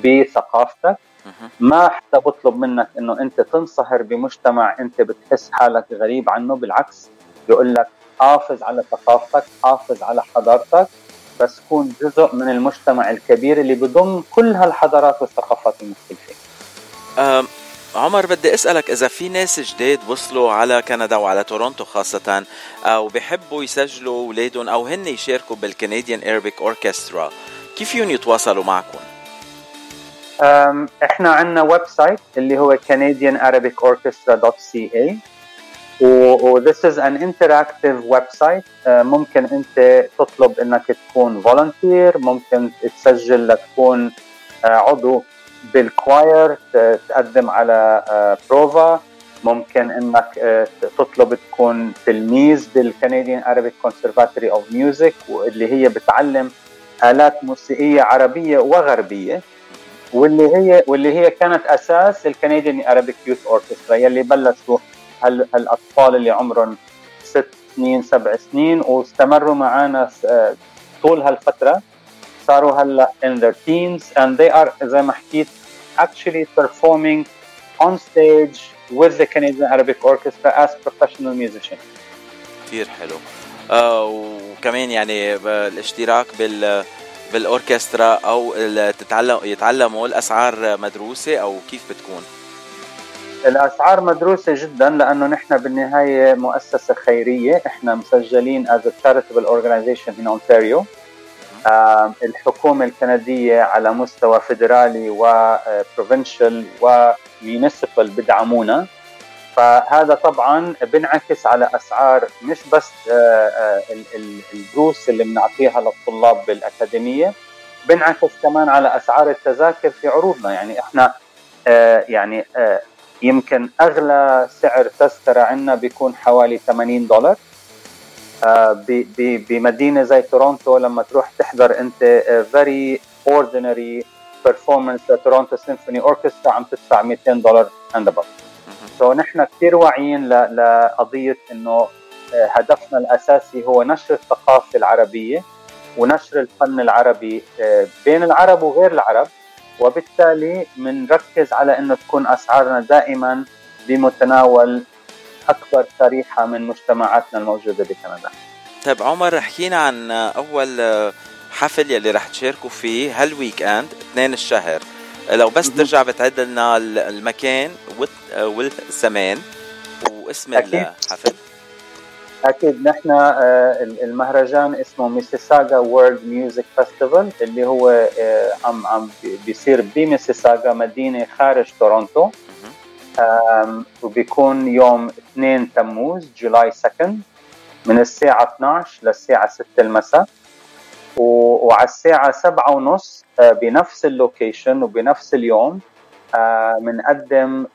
بثقافتك. ما حدا بطلب منك إنه أنت تنصهر بمجتمع أنت بتحس حالك غريب عنه بالعكس بيقول لك حافظ على ثقافتك حافظ على حضارتك بس كون جزء من المجتمع الكبير اللي بضم كل هالحضارات والثقافات المختلفة. عمر بدي أسألك إذا في ناس جداد وصلوا على كندا وعلى تورونتو خاصة أو بحبوا يسجلوا أولادهم أو هن يشاركوا بال Canadian Arabic Orchestra كيف فيهم يتواصلوا معكم؟ إحنا عندنا website اللي هو canadianarabicorchestra.ca و this is an interactive website. أه، ممكن أنت تطلب إنك تكون volunteer ممكن تسجل لتكون أه، عضو. بال choir تقدم على بروفا ممكن إنك أه، تطلب تكون تلميذ بال Canadian Arabic Conservatory of Music واللي هي بتعلم آلات موسيقية عربية وغربية. واللي هي واللي هي كانت أساس الكنديان Arabic Youth Orchestra يلي بلشوا هال هالأطفال اللي عمرهم ست سنين سبع سنين واستمروا معنا آه، طول هالفترة. صاروا هلا in their teens and they are زي ما حكيت actually performing on stage with the Canadian Arabic Orchestra as professional musicians. كثير حلو. آه وكمان يعني ب- الاشتراك بال بالأوركسترا أو تتعلم يتعلموا الأسعار مدروسة أو كيف بتكون؟ الأسعار مدروسة جدا لأنه نحن بالنهاية مؤسسة خيرية. إحنا مسجلين as a charitable organization in Ontario. آم، الحكومة الكندية على مستوى فيدرالي وبروفنشال وميونيسيبال بدعمونا. فهذا طبعا بنعكس على أسعار مش بس آه، آه، ال- ال- الدروس اللي بنعطيها للطلاب بالأكاديمية بنعكس كمان على أسعار التذاكر في عروضنا. يعني إحنا آه، يعني آه، يمكن أغلى سعر تذكرة عندنا بيكون حوالي 80 دولار. آه، بمدينة زي تورونتو لما تروح تحضر أنت very ordinary performance ل Toronto Symphony Orchestra عم تدفع 200 دولار and above so نحن كثير واعيين لقضية إنه آه، هدفنا الأساسي هو نشر الثقافة العربية ونشر الفن العربي آه، بين العرب وغير العرب وبالتالي بنركز على إنه تكون أسعارنا دائما بمتناول أكبر شريحة من مجتمعاتنا الموجودة بكندا. طيب عمر حكينا عن أول حفل يلي رح تشاركوا فيه هال weekend 2 الشهر. لو بس ترجع بتعد لنا ال- المكان والزمان واسم أكيد. الحفل. أكيد. نحن آه، المهرجان اسمه Mississauga World Music Festival اللي هو آه، عم عم بي- بيصير بميسيساغا مدينة خارج تورونتو. وبيكون يوم 2 تموز July 2 من الساعة 12 للساعة 6 المساء. وعلى الساعة 7 ونص آه، بنفس ال location وبنفس اليوم بنقدم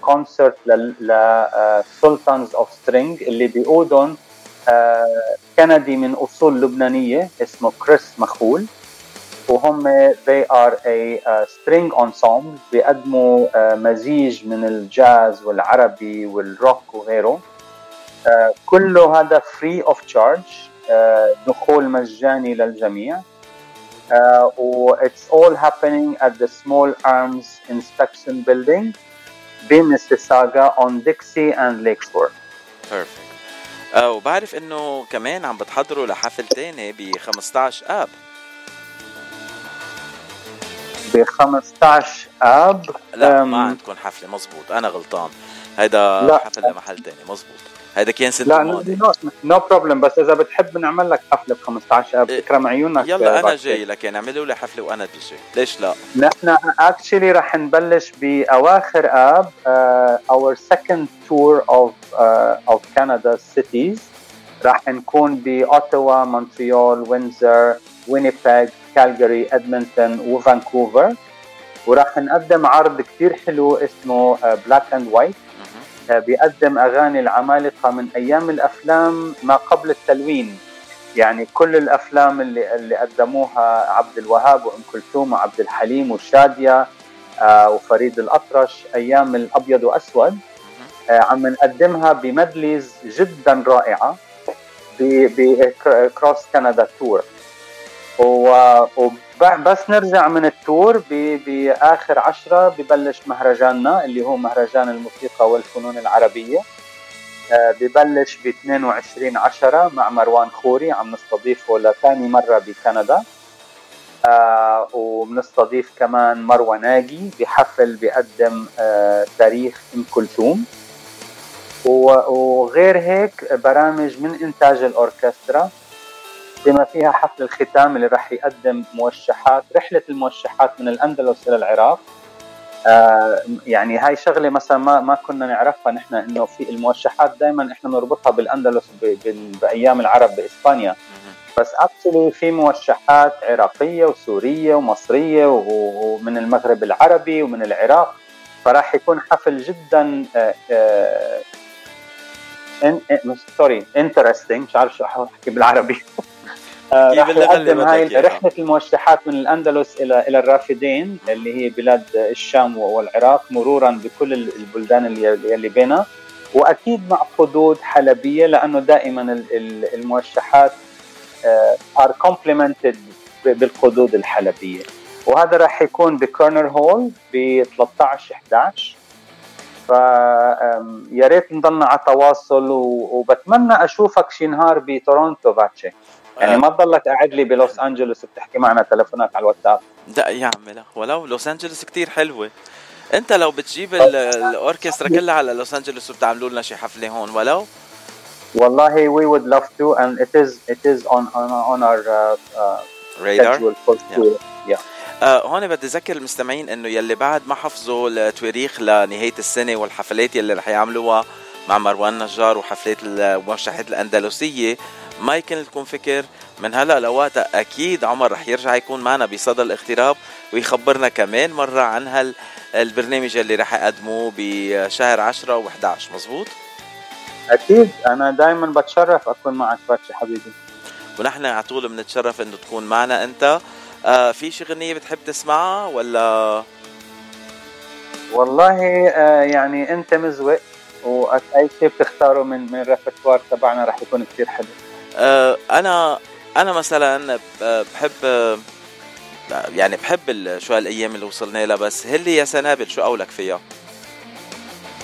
concert ل Sultans of String اللي بيقودهم آه، كندي من أصول لبنانية اسمه كريس مخول. وهم they are a string ensemble بيقدموا uh, مزيج من الجاز والعربي والروك وغيره. uh, كله هذا free of charge uh, دخول مجاني للجميع. و it's all happening at the Small Arms Inspection Building بميسيساغا on Dixie and Lakeshore آه وبعرف إنه كمان عم بتحضروا لحفل تاني ب 15 آب. ب 15 آب. لا ما عندكم حفلة مزبوط. أنا غلطان. هيدا لا. حفل لمحل تاني مزبوط. هيدا كان سنة لا نو نو بروبلم بس إذا بتحب نعمل لك حفلة ب 15 اب تكرم عيونك يلا أنا. جاي لك. يعني اعملوا لي حفلة وأنا بيجي ليش لا؟ نحن actually رح نبلش بأواخر آب second tour of uh, of Canada's cities. رح نكون بأوتاوا مونتريال وينزر وينيبيج كالجاري إدمنتون وفانكوفر. ورح نقدم عرض كثير حلو اسمه Black and White بيقدم أغاني العمالقة من أيام الأفلام ما قبل التلوين. يعني كل الأفلام اللي اللي قدموها عبد الوهاب وأم كلثوم وعبد الحليم وشادية آه وفريد الأطرش أيام الأبيض وأسود. آه، عم نقدمها ب medleys جدا رائعة ب cross Canada tour وبس نرجع من التور بآخر عشرة ببلش مهرجاننا اللي هو مهرجان الموسيقى والفنون العربية. آه، ببلش ب 22 10 مع مروان خوري عم نستضيفه لثاني مرة بكندا. آه وبنستضيف كمان مروى ناجي بحفل بيقدم آه تاريخ أم كلثوم. وغير هيك برامج من إنتاج الأوركسترا بما فيها حفل الختام اللي راح يقدم موشحات رحلة الموشحات من الأندلس إلى العراق. آه يعني هاي شغلة مثلا ما ما كنا نعرفها نحن إنه في الموشحات دائما إحنا بنربطها بالأندلس بأيام العرب بإسبانيا. بس اكشلي في موشحات عراقية وسورية ومصرية ومن المغرب العربي ومن العراق. فراح يكون حفل جدا sorry interesting مش عارف شو أحكي بالعربي. آه، راح يقدم هاي رحلة الموشحات من الأندلس إلى إلى الرافدين اللي هي بلاد الشام والعراق مرورا بكل البلدان اللي اللي بينها. وأكيد مع قدود حلبية لأنه دائما الموشحات are uh, complemented بالقدود الحلبية. وهذا راح يكون ب Koerner Hall ب 13 11 فيا ريت نضلنا على تواصل وبتمنى أشوفك شي نهار بتورونتو باتشي يعني آه. ما تضلك قاعد لي بلوس أنجلوس بتحكي معنا تلفونات على الواتساب لا يا عمي لا ولو لوس أنجلوس كثير حلوة أنت لو بتجيب الأوركسترا كلها على لوس أنجلوس وبتعملوا لنا شي حفلة هون ولو والله we would love to and it is it is on on, on our uh, uh, radar for yeah. yeah. آه هون بدي اذكر المستمعين إنه يلي بعد ما حفظوا التواريخ لنهاية السنة والحفلات يلي رح يعملوها مع مروان نجار وحفلات الموشحات الأندلسية ما يكون لكم فكر من هلا لوقتها أكيد عمر رح يرجع يكون معنا بصدى الاغتراب ويخبرنا كمان مرة عن هال البرنامج اللي رح يقدموه بشهر 10 و11 مزبوط أكيد أنا دائما بتشرف أكون معك باتشي حبيبي. ونحن على طول بنتشرف إنه تكون معنا أنت. آه في شي غنية بتحب تسمعها ولا؟ والله آه يعني أنت مزوق وأي شيء بتختاره من من الريpertoire تبعنا رح يكون كثير حلو. أنا أنا مثلا بحب يعني بحب شو هالأيام اللي وصلنا لها بس هلي يا سنابل؟ شو قولك فيها؟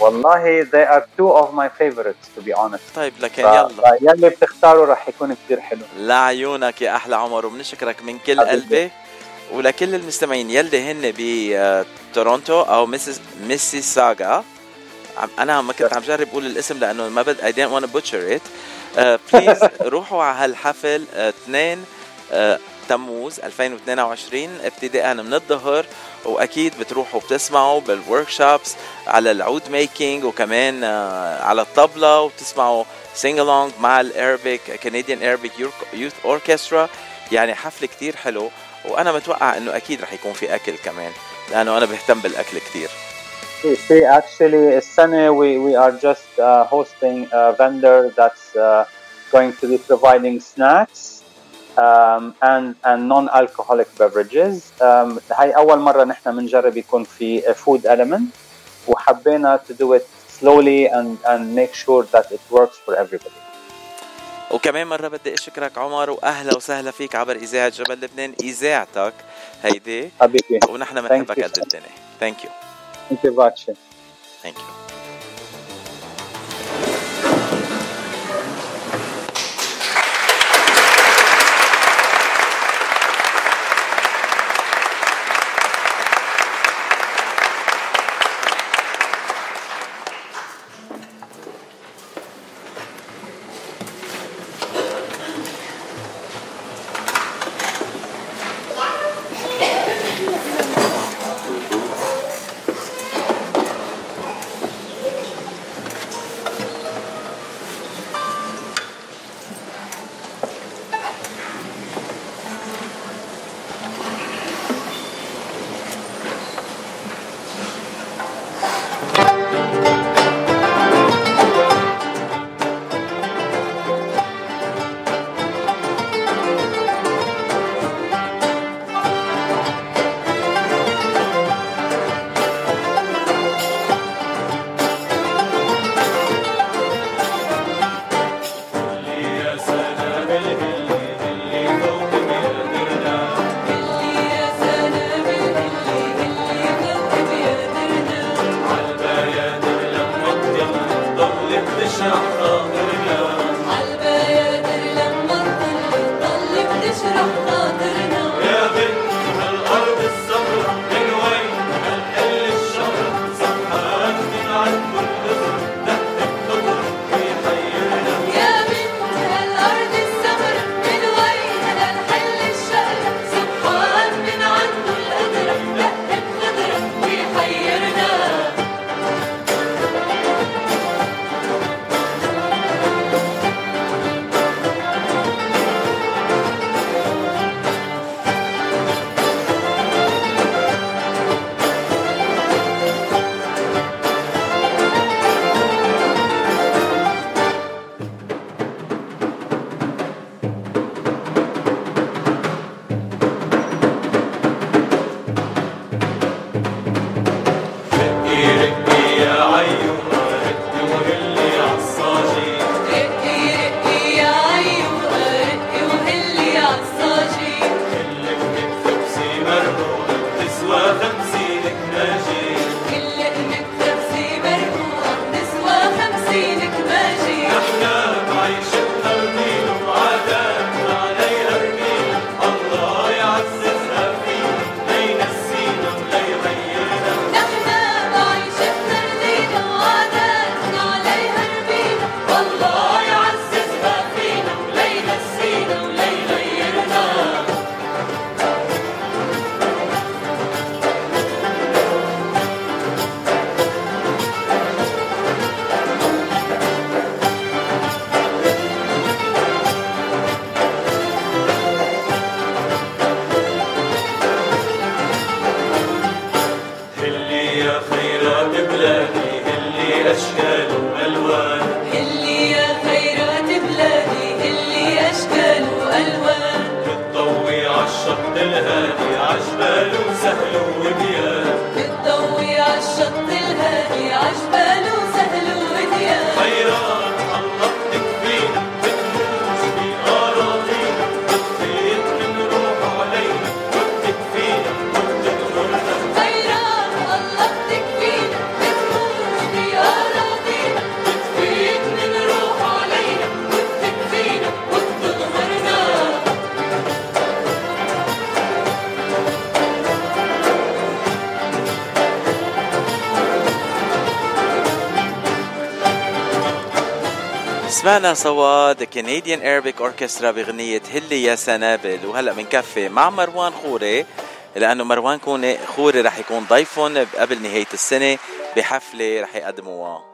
والله they are two of my favorites to be honest. طيب لكن يلا. يلي بتختاره رح يكون كثير حلو. لعيونك يا أحلى عمر وبنشكرك من كل قلبي ولكل المستمعين. يلي هن بتورونتو أو ميسيس ميسي ساغا أنا ما كنت عم جرب أقول الاسم لأنه ما بد I didn't want to butcher it. please روحوا على هالحفل. 2 تموز 2022 ابتداء من الظهر وأكيد بتروحوا بتسمعوا بال workshops على العود making وكمان على الطبلة وبتسمعوا sing along مع ال Arabic Canadian Arabic Youth Orchestra يعني حفل كتير حلو وأنا متوقع إنه أكيد رح يكون في أكل كمان لأنه أنا بهتم بالأكل كتير. في actually السنه we, we are just uh, hosting a vendor that's uh, going to be providing snacks um, and and non-alcoholic beverages um, هاي أول مرة نحن بنجرب يكون في food element وحبينا to do it slowly and and make sure that it works for everybody. وكمان مرة بدي أشكرك عمر وأهلا وسهلا فيك عبر إذاعة جبل لبنان إذاعتك هيدي حبيبي ونحن بنحبك قد الدنيا ثانك يو ثانك يو باتشي ثانك يو سمعنا The Canadian Arabic Orchestra بغنية هلي يا سنابل. وهلا بنكفي مع مروان خوري لأنه مروان كوني خوري رح يكون ضيفهم قبل نهاية السنة بحفلة رح يقدموها.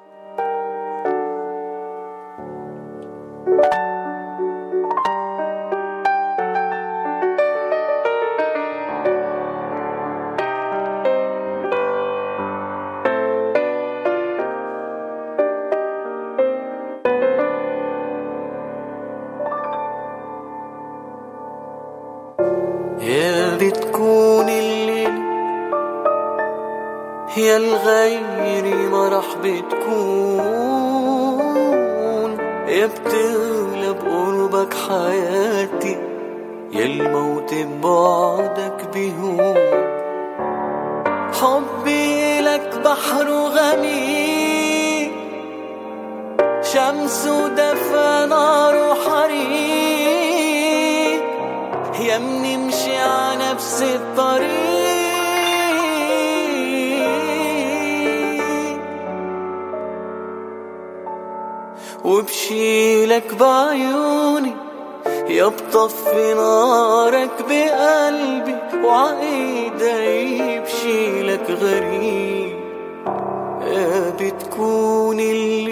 يا بتكون الليل يا الغير ما راح بتكون. يا بتغلب قربك حياتي يا الموت ببعدك بيهون. حبي لك بحر وغميق شمس ودفى يا منمشي على نفس الطريق. وبشيلك بعيوني يا بطفي نارك بقلبي وعايدة بشيلك غريب. يا بتكون الليلة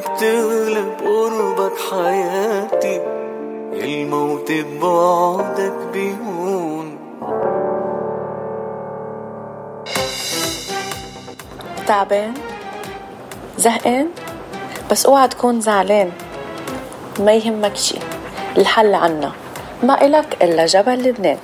بتغلب قربك حياتي. يا الموت ببعدك بيهون. تعبان؟ زهقان؟ بس اوعى تكون زعلان. ما يهمك شي الحل عنا. ما إلك إلا جبل لبنان.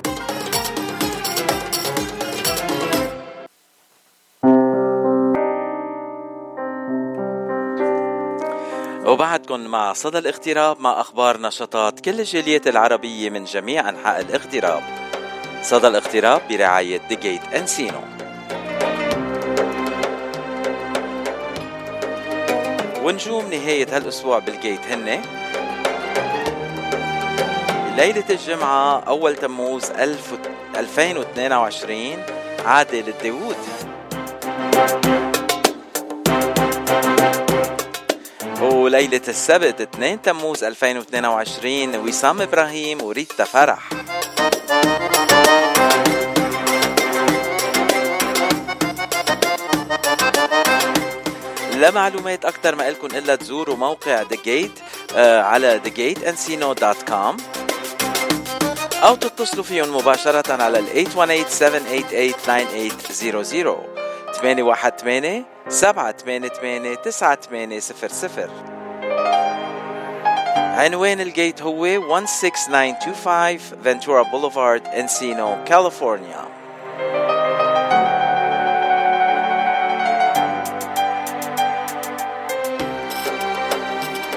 وبعدكم مع صدى الاغتراب مع أخبار نشاطات كل الجاليات العربية من جميع أنحاء الاغتراب. صدى الاغتراب برعاية The Gate Encino ونجوم نهاية هالأسبوع بال Gate هن. ليلة الجمعة أول تموز 1000 2022 عادل الداوود. وليلة السبت 2 تموز 2022 وسام إبراهيم وريتا فرح. لمعلومات أكثر ما لكم إلا تزوروا موقع The Gate آه على thegateencino.com أو تتصلوا فيهم مباشرة على ال 818-788-9800 818 788 9800 عنوان ال Gate هو 16925 Ventura Boulevard Encino كاليفورنيا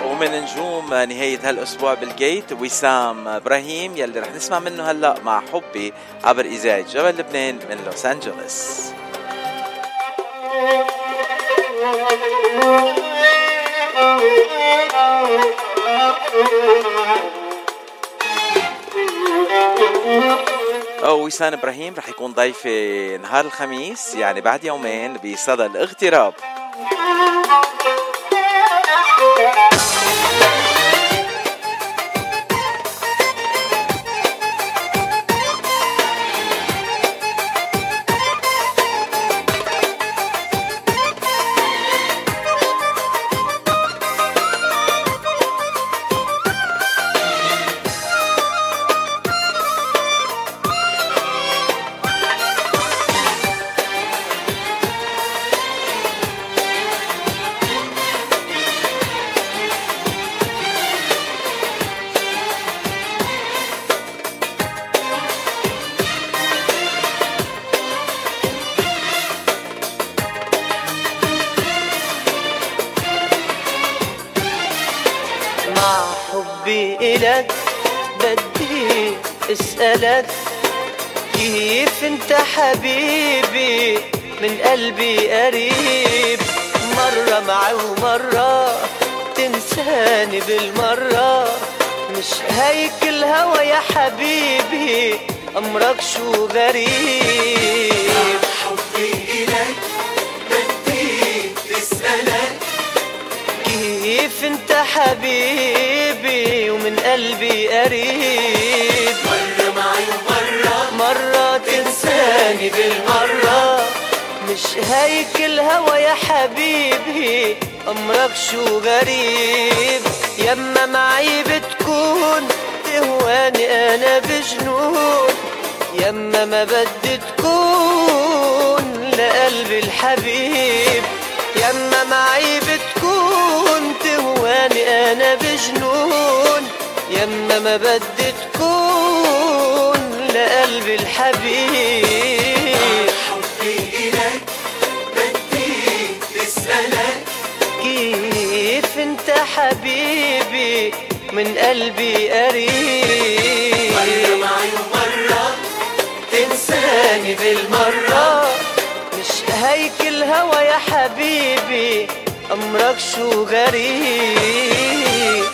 ومن نجوم نهاية هالأسبوع بال Gate وسام إبراهيم يلي رح نسمع منه هلأ مع حبي عبر إذاعة جبل لبنان من لوس أنجلوس. وسام إبراهيم رح يكون ضيفي نهار الخميس يعني بعد يومين بصدى الاغتراب. طب شو غريب. يما معي بتكون تهواني أنا بجنون. يما ما بدي تكون لقلبي الحبيب. يما معي بتكون تهواني أنا بجنون. يما ما بدي تكون لقلبي الحبيب. من قلبي قريب. مرة معي ومرة تنساني بالمرة. مش هيك الهوى يا حبيبي أمرك شو غريب.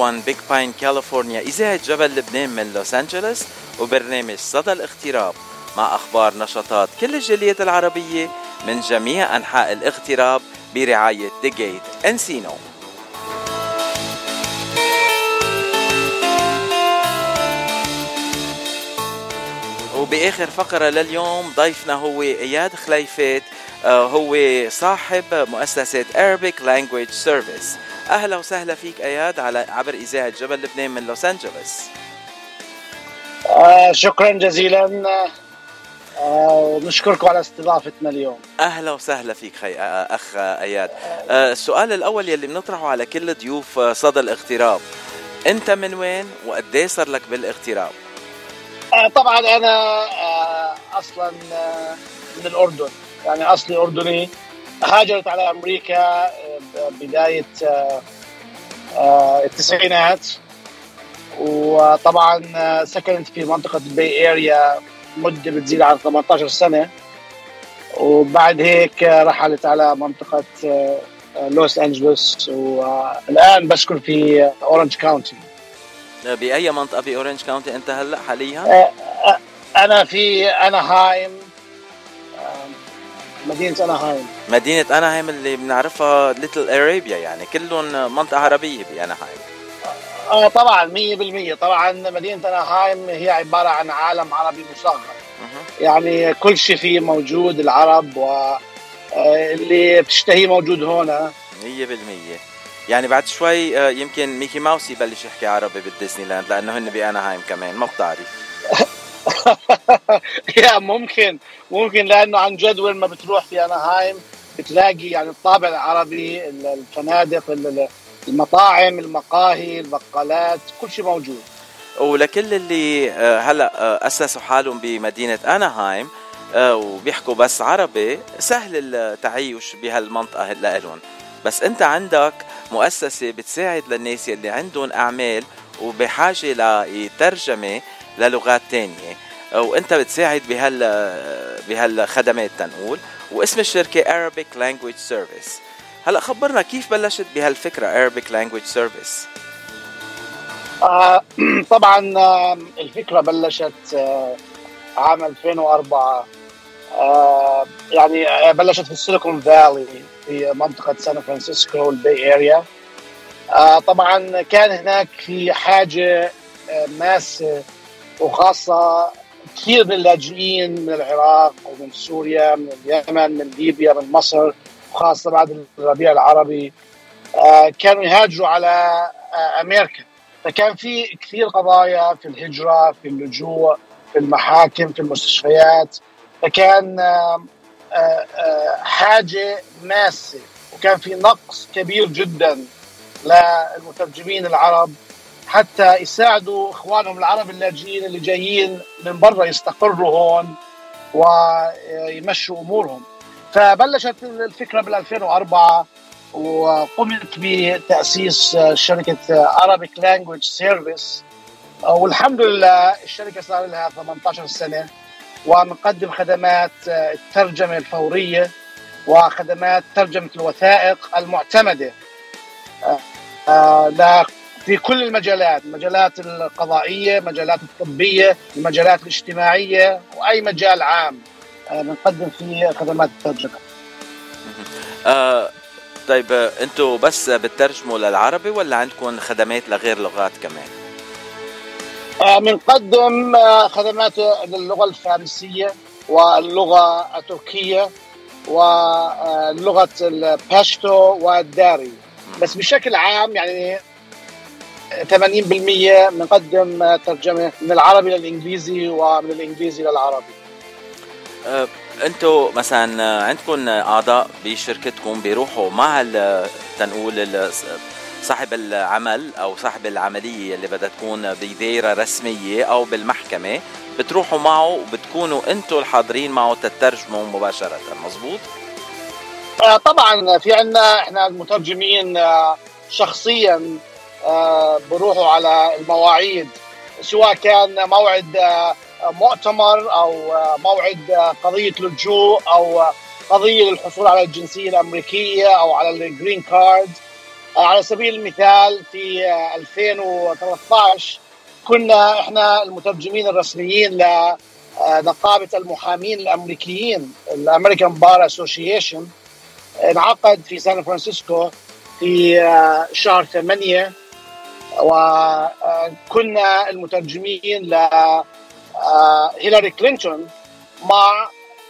90.1 Big Pine, California. إذاعة جبل لبنان من لوس أنجلوس وبرنامج صدى الاغتراب مع أخبار نشاطات كل الجاليات العربية من جميع أنحاء الاغتراب برعاية The Gate Encino وبآخر فقرة لليوم ضيفنا هو إياد خليفات آه، هو صاحب مؤسسة Arabic Language Service. أهلا وسهلا فيك إياد على عبر إذاعة جبل لبنان من لوس أنجلوس. آه شكرا جزيلا. آه ونشكركم على استضافتنا اليوم. أهلا وسهلا فيك خي آه، أخ أياد. آه، السؤال الأول يلي بنطرحه على كل ضيوف صدى الاغتراب. أنت من وين وقد صار لك بالاغتراب؟ آه طبعا أنا آه أصلا من الأردن. يعني أصلي أردني. هاجرت على أمريكا بداية آه آه التسعينات. وطبعا آه، سكنت في منطقة ال Bay Area مدة بتزيد عن 18 سنة. وبعد هيك رحلت على منطقة لوس أنجلوس. والآن بسكن في Orange County. بأي منطقة؟ ب Orange County؟ أنت هلأ حاليا؟ أنا في أناهايم. آه، مدينة أناهايم. مدينة أناهايم اللي بنعرفها Little Arabia يعني كلهم منطقة عربية بأناهايم. آه طبعا 100% طبعا مدينة أناهايم هي عبارة عن عالم عربي مصغر. يعني كل شيء فيه موجود العرب واللي بتشتهيه موجود هون. 100% يعني بعد شوي آه، يمكن ميكي ماوس يبلش يحكي عربي بالديزني لاند لأنه هن بأناهايم كمان ما بتعرف. يا ممكن ممكن لأنه عن جد وين ما بتروح في أناهايم بتلاقي يعني الطابع العربي الفنادق المطاعم المقاهي البقالات كل شيء موجود. ولكل اللي آه، هلأ آه، أسسوا حالهم بمدينة أناهايم آه، وبيحكوا بس عربي سهل التعيش بهالمنطقة لإلهم. بس أنت عندك مؤسسة بتساعد للناس يلي عندهم أعمال وبحاجة لترجمة للغات تانية وانت بتساعد بهال بهالخدمات تنقول. واسم الشركة Arabic Language Service. هلا خبرنا كيف بلشت بهالفكرة Arabic Language Service آه طبعا آه الفكرة بلشت آه عام 2004 آه يعني بلشت في ال Silicon Valley في منطقة سان فرانسيسكو وال Bay Area طبعا كان هناك في حاجة آه ماسة وخاصة كثير من اللاجئين من العراق ومن سوريا من اليمن من ليبيا من مصر وخاصة بعد الربيع العربي آه كانوا يهاجروا على آه أمريكا. فكان في كثير قضايا في الهجرة في اللجوء في المحاكم في المستشفيات. فكان آه، حاجة ماسة. وكان في نقص كبير جدا للمترجمين العرب حتى يساعدوا إخوانهم العرب اللاجئين اللي جايين من برا يستقروا هون ويمشوا أمورهم. فبلشت الفكرة بال 2004 وقمت بتأسيس شركة Arabic Language Service. والحمد لله الشركة صار لها 18 سنة ومقدم خدمات الترجمة الفورية وخدمات ترجمة الوثائق المعتمدة. آه، ل- في كل المجالات المجالات القضائية مجالات الطبية المجالات الاجتماعية وأي مجال عام. آه، بنقدم فيه خدمات الترجمه آه طيب آه، أنتوا بس بتترجموا للعربي ولا عندكم خدمات لغير لغات كمان؟ آه، بنقدم آه، خدمات للغة الفارسية واللغة التركية ولغه الباشتو والداري. بس بشكل عام يعني 80% بنقدم ترجمة من العربي للإنجليزي ومن الإنجليزي للعربي. آه، أنتوا مثلا عندكم أعضاء بشركتكم بيروحوا مع ال- تنقول صاحب العمل أو صاحب العملية اللي بدها تكون بدايره رسمية أو بالمحكمة بتروحوا معه وبتكونوا أنتوا الحاضرين معه تترجموا مباشرة مزبوط آه، طبعا في عندنا إحنا المترجمين آه، شخصيا بروحوا على المواعيد سواء كان موعد آه، مؤتمر أو آه، موعد آه، قضية لجوء أو آه، قضية للحصول على الجنسية الأمريكية أو على الجرين كارد على سبيل المثال في 2013 كنا إحنا المترجمين الرسميين لنقابه المحامين الأمريكيين ال American Bar Association. انعقد في سان فرانسيسكو في شهر 8 وكنا المترجمين ل هيلاري كلينتون مع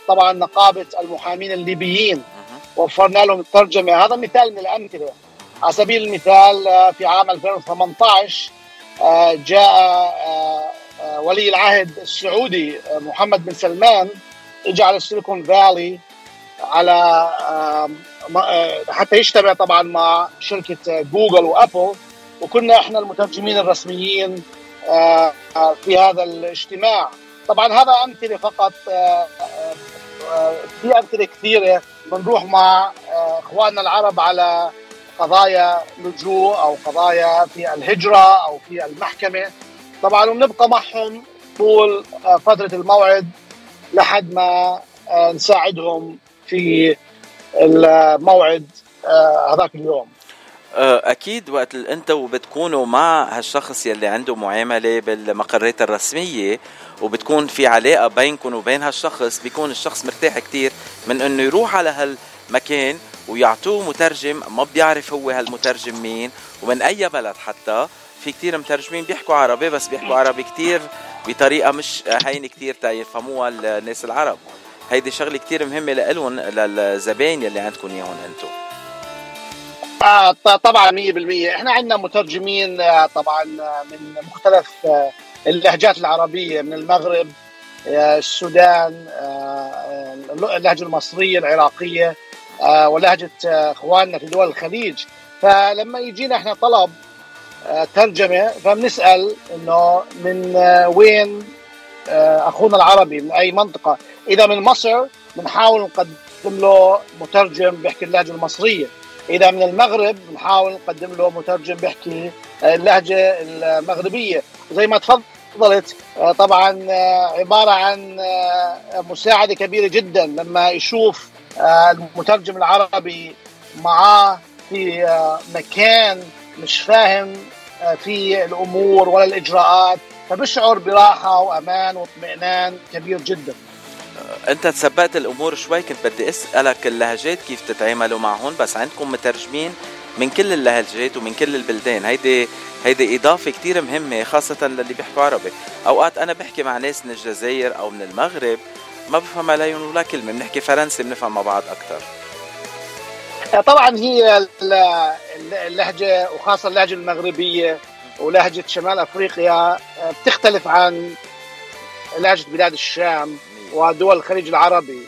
طبعا نقابة المحامين الليبيين. وفرنا لهم الترجمة. هذا مثال من الأمثلة. على سبيل المثال في عام 2018 جاء ولي العهد السعودي محمد بن سلمان اجى على السيليكون فالي على حتى يجتمع طبعا مع شركة جوجل وأبل. وكنا إحنا المترجمين الرسميين في هذا الاجتماع. طبعا هذا أمثلة فقط في أمثلة كثيرة بنروح مع إخواننا العرب على قضايا لجوء أو قضايا في الهجرة أو في المحكمة. طبعا وبنبقى معهم طول فترة الموعد لحد ما نساعدهم في الموعد هذاك اليوم. أكيد وقت أنت وبتكونوا مع هالشخص يلي عنده معاملة بالمقرات الرسمية وبتكون في علاقة بينكم وبين هالشخص بيكون الشخص مرتاح كتير من إنه يروح على هالمكان ويعطوه مترجم ما بيعرف هو هالمترجم مين ومن أي بلد حتى. في كتير مترجمين بيحكوا عربي بس بيحكوا عربي كتير بطريقة مش هين كتير يفهموها الناس العرب. هيدي شغلة كتير مهمة لإلهم للزباين يلي عندكم اياهم أنتم آه طبعا 100% إحنا عندنا مترجمين طبعا من مختلف اللهجات العربية من المغرب السودان اللهجة المصرية العراقية ولهجة إخواننا في دول الخليج. فلما يجينا إحنا طلب ترجمة فبنسأل إنه من وين أخونا العربي من أي منطقة. إذا من مصر بنحاول نقدم له مترجم بيحكي اللهجة المصرية. إذا من المغرب بنحاول نقدم له مترجم بيحكي اللهجة المغربية. زي ما تفضلت طبعا عبارة عن مساعدة كبيرة جدا لما يشوف المترجم العربي معاه في مكان مش فاهم في الأمور ولا الإجراءات فبشعر براحة وأمان واطمئنان كبير جدا. أنت تسبقت الأمور شوي كنت بدي أسألك اللهجات كيف تتعاملوا معهم بس عندكم مترجمين من كل اللهجات ومن كل البلدان. هيدي هيدي إضافة كتير مهمة خاصة للي بيحكوا عربي. أوقات أنا بحكي مع ناس من الجزائر أو من المغرب ما بفهم عليهم ولا كلمة بنحكي فرنسي بنفهم مع بعض أكثر طبعا هي اللهجة وخاصة اللهجة المغربية ولهجة شمال أفريقيا بتختلف عن لهجة بلاد الشام. ودول الخليج العربي.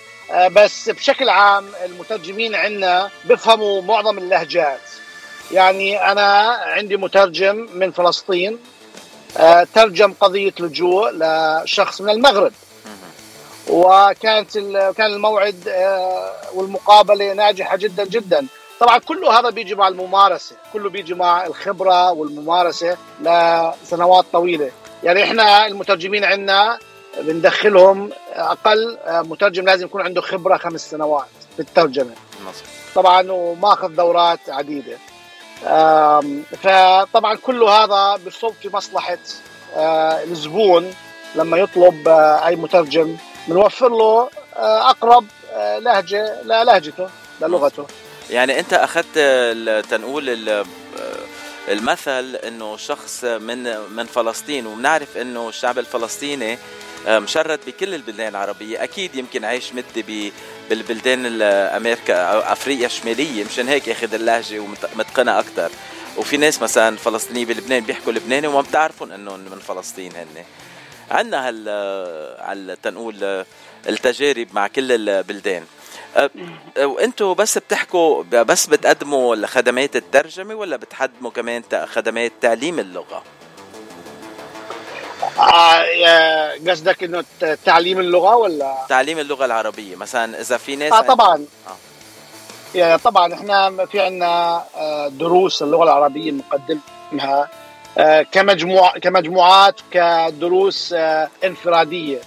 بس بشكل عام المترجمين عندنا بيفهموا معظم اللهجات. يعني أنا عندي مترجم من فلسطين ترجم قضية لجوء لشخص من المغرب. وكانت كان الموعد والمقابلة ناجحة جدا جدا. طبعا كله هذا بيجي مع الممارسة. كله بيجي مع الخبرة والممارسة لسنوات طويلة. يعني إحنا المترجمين عندنا بندخلهم أقل مترجم لازم يكون عنده خبرة خمس سنوات في الترجمه طبعا وماخذ دورات عديدة. فطبعا كل هذا بصب في مصلحة الزبون لما يطلب أي مترجم بنوفر له أقرب لهجة للهجته للغته يعني أنت أخذت تنقول المثل إنه شخص من من فلسطين وبنعرف إنه الشعب الفلسطيني مشرد بكل البلدان العربية. أكيد يمكن عايش مدة بالبلدان أمريكا أو أفريقيا الشمالية مشان هيك أخذ اللهجة ومتقنة أكثر وفي ناس مثلا فلسطينيين بلبنان بيحكوا لبناني وما بتعرفون إنهم من فلسطين هن عندنا هال على تنقول التجارب مع كل البلدان. وأنتم بس بتحكوا بس بتقدموا خدمات الترجمة ولا بتقدموا كمان خدمات تعليم اللغة؟ آه قصدك إنه تعليم اللغة ولا؟ تعليم اللغة العربية. مثلا إذا في ناس آه طبعا. آه. يا طبعا إحنا في عندنا دروس اللغة العربية نقدمها كمجموع كمجموعات كدروس انفرادية.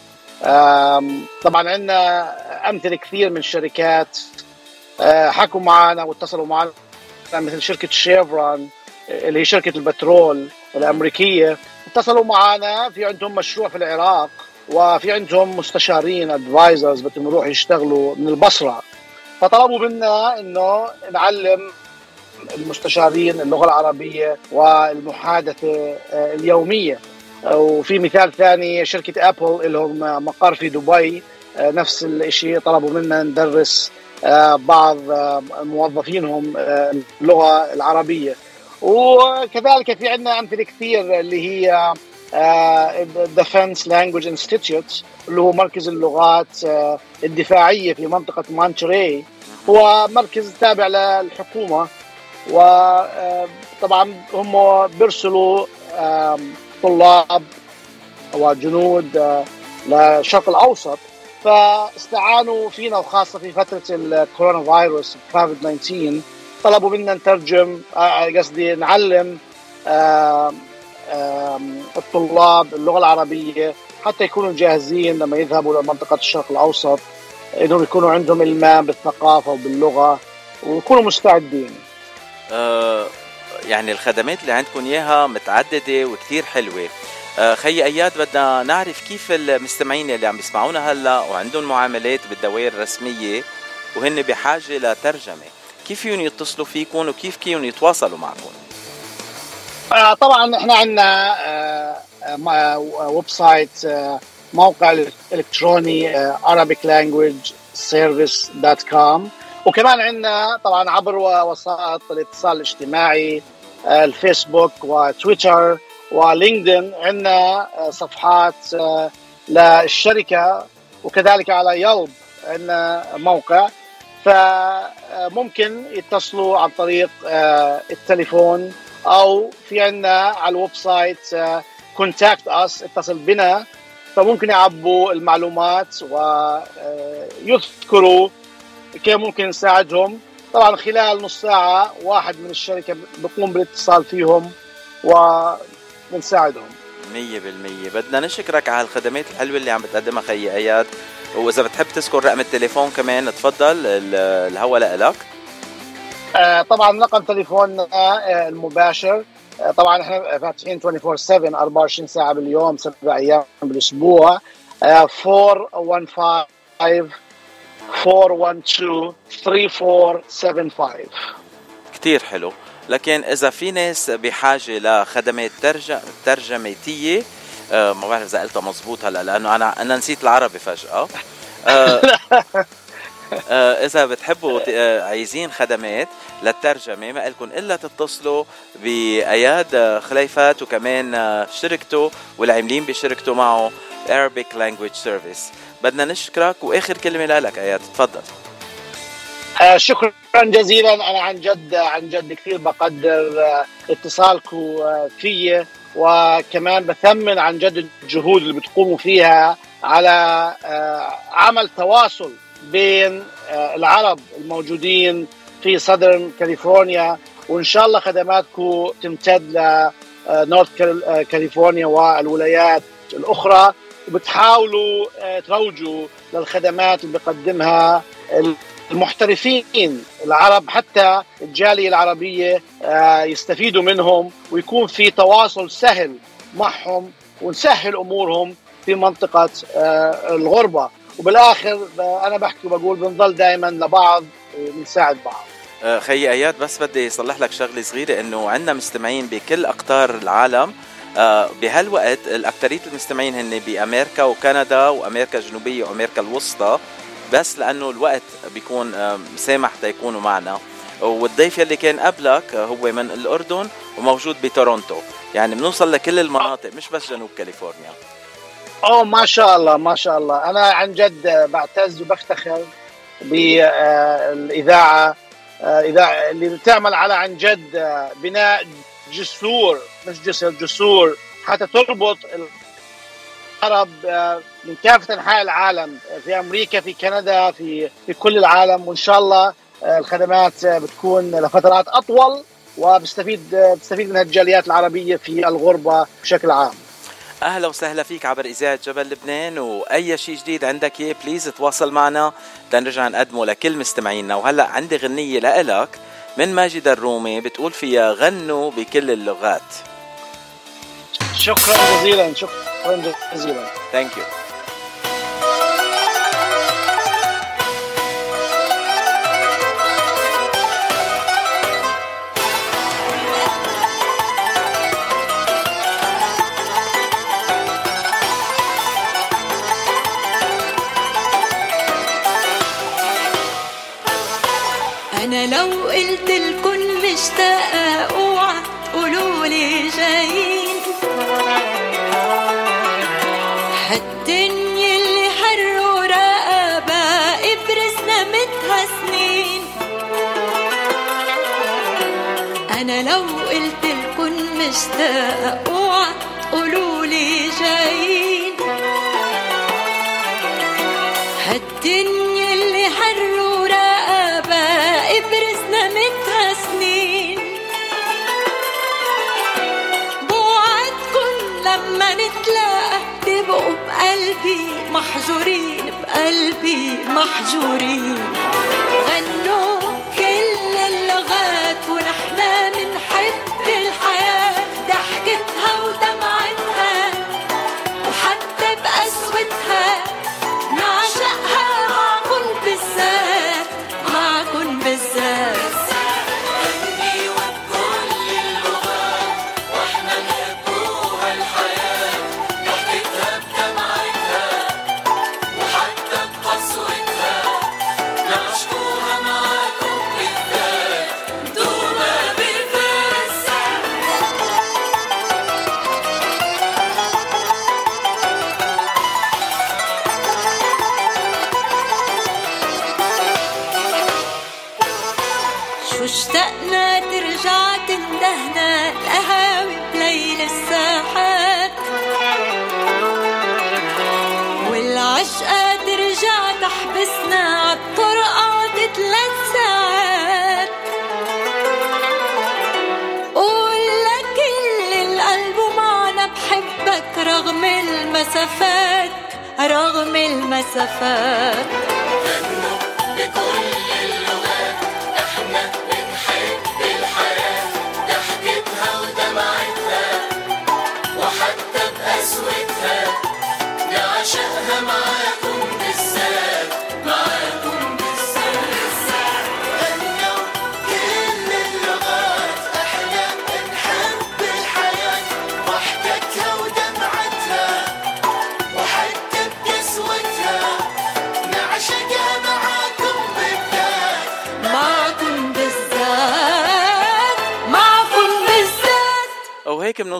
طبعا عندنا أمثلة كثير من الشركات حكوا معنا واتصلوا معنا مثل شركة شيفرون اللي هي شركة البترول الأمريكية. اتصلوا معنا في عندهم مشروع في العراق وفي عندهم مستشارين ادفايزرز بدهم يروحوا يشتغلوا من البصرة. فطلبوا منا إنه نعلم المستشارين اللغة العربية والمحادثة آه، اليومية. وفي مثال ثاني شركة Apple لهم مقر في دبي آه، نفس الشيء طلبوا منا ندرس آه، بعض موظفينهم اللغة العربية. وكذلك في عندنا أمثلة كثير اللي هي Defense Language Institute اللي هو مركز اللغات الدفاعية في منطقة مونتري هو مركز تابع للحكومة. وطبعا هم بيرسلوا طلاب وجنود آه، للشرق الأوسط. فاستعانوا فينا وخاصة في فترة الكورونا فيروس كوفيد 19 طلبوا منا نترجم آه، قصدي نعلم الطلاب اللغة العربية حتى يكونوا جاهزين لما يذهبوا لمنطقه الشرق الأوسط إنهم يكونوا عندهم المام بالثقافة وباللغة ويكونوا مستعدين. آه يعني الخدمات اللي عندكم إياها متعددة وكثير حلوة. آه خي أياد بدنا نعرف كيف المستمعين اللي عم يسمعونا هلأ وعندهم معاملات بالدوائر الرسمية وهن بحاجة لترجمة، كيف فيهم يتصلوا فيكم وكيف فيهم يتواصلوا معكم؟ آه طبعا إحنا عندنا آه آه website موقع إلكتروني آه، arabiclanguageservice.com وكمان عندنا طبعا عبر وسائط الاتصال الاجتماعي الفيسبوك وتويتر ولينكدين. عندنا صفحات للشركة وكذلك على Yelp عندنا موقع. فممكن يتصلوا عن طريق التليفون أو في عندنا على ال website contact us اتصل بنا. فممكن يعبوا المعلومات ويذكروا كيف ممكن نساعدهم. طبعا خلال نص ساعة واحد من الشركة بقوم بالاتصال فيهم ونساعدهم مية بالمية. بدنا نشكرك على الخدمات الحلوة اللي عم بتقدمها خي أياد. وإذا بتحب تذكر رقم التليفون كمان تفضل الهوا لك آه طبعا رقم تليفوننا آه، المباشر. آه، طبعا إحنا فاتحين 24 7 24 ساعة باليوم سبع أيام بالأسبوع. 415 412 3475 كثير حلو. لكن إذا في ناس بحاجة لخدمات ترجم ترجماتيه ما بعرف إذا قلتها مضبوط هلا لأنه أنا أنا نسيت العربي فجأة. آه. آه إذا بتحبوا آه عايزين خدمات للترجمة ما لكم إلا تتصلوا بأياد خليفات وكمان آه، شركته والعاملين بشركته معه Arabic Language Service. بدنا نشكرك وآخر كلمة لك أياد تفضل. آه شكرا جزيلا. أنا عن جد عن جد كثير بقدر آه اتصالكم آه في وكمان بثمن عن جد الجهود اللي بتقوموا فيها على آه عمل تواصل بين آه، العرب الموجودين في صدر كاليفورنيا وإن شاء الله خدماتكم تمتد لنورث آه، كاليفورنيا والولايات الأخرى وبتحاولوا تروجوا للخدمات اللي بيقدمها المحترفين العرب حتى الجالية العربية يستفيدوا منهم ويكون في تواصل سهل معهم ونسهل أمورهم في منطقة الغربة. وبالآخر أنا بحكي وبقول بنضل دائما لبعض بنساعد بعض. آه، خي أياد بس بدي اصلح لك شغلة صغيرة إنه عندنا مستمعين بكل أقطار العالم آه، بهالوقت الاكثريه المستمعين هن بأمريكا وكندا وأمريكا الجنوبية وأمريكا الوسطى. بس لأنه الوقت بيكون سامح تيكونوا معنا. والضيف يلي كان قبلك هو من الأردن وموجود بتورونتو. يعني بنوصل لكل المناطق مش بس جنوب كاليفورنيا. أوه ما شاء الله ما شاء الله. أنا عن جد بعتز وبفتخر بالاذاعه آه، إذاعة اللي بتعمل على عن جد آه، بناء جسور مش جسر جسور حتى تربط العرب آه، من كافة أنحاء العالم في أمريكا في كندا في في كل العالم وإن شاء الله الخدمات بتكون لفترات أطول وبستفيد بستفيد من الجاليات العربية في الغربة بشكل عام. أهلا وسهلا فيك عبر إذاعة جبل لبنان وأي شيء جديد عندك اياه please تواصل معنا. لنرجع نقدمه لكل مستمعينا. وهلأ عندي غنية لإلك من ماجدة الرومي بتقول فيها غنوا بكل اللغات. شكرا جزيلا شكرا جزيلا. thank you أنا لو قلت لكم مشتاقة اوعى قولوا لي جايين. هالدنيا اللي حر ورقبة إبرز نمتها سنين أنا لو قلت لكم مشتاقة اوعى قولوا لي جايين. هالدنيا نتلاقى تبقوا بقلبي محجورين بقلبي محجورين غنوا كل اللغات ونحن منحب الحياة. ضحكتها ودمعتها وحتى بقسوتها.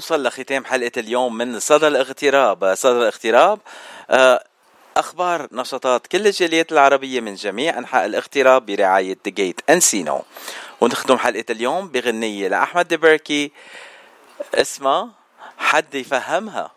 بنوصل لختام حلقة اليوم من صدى الاغتراب. صدى الاغتراب آه، أخبار نشاطات كل الجاليات العربية من جميع أنحاء الاغتراب برعاية ديجيت أنسينو ونختم حلقة اليوم بغنية لأحمد دبركي اسمها حد يفهمها.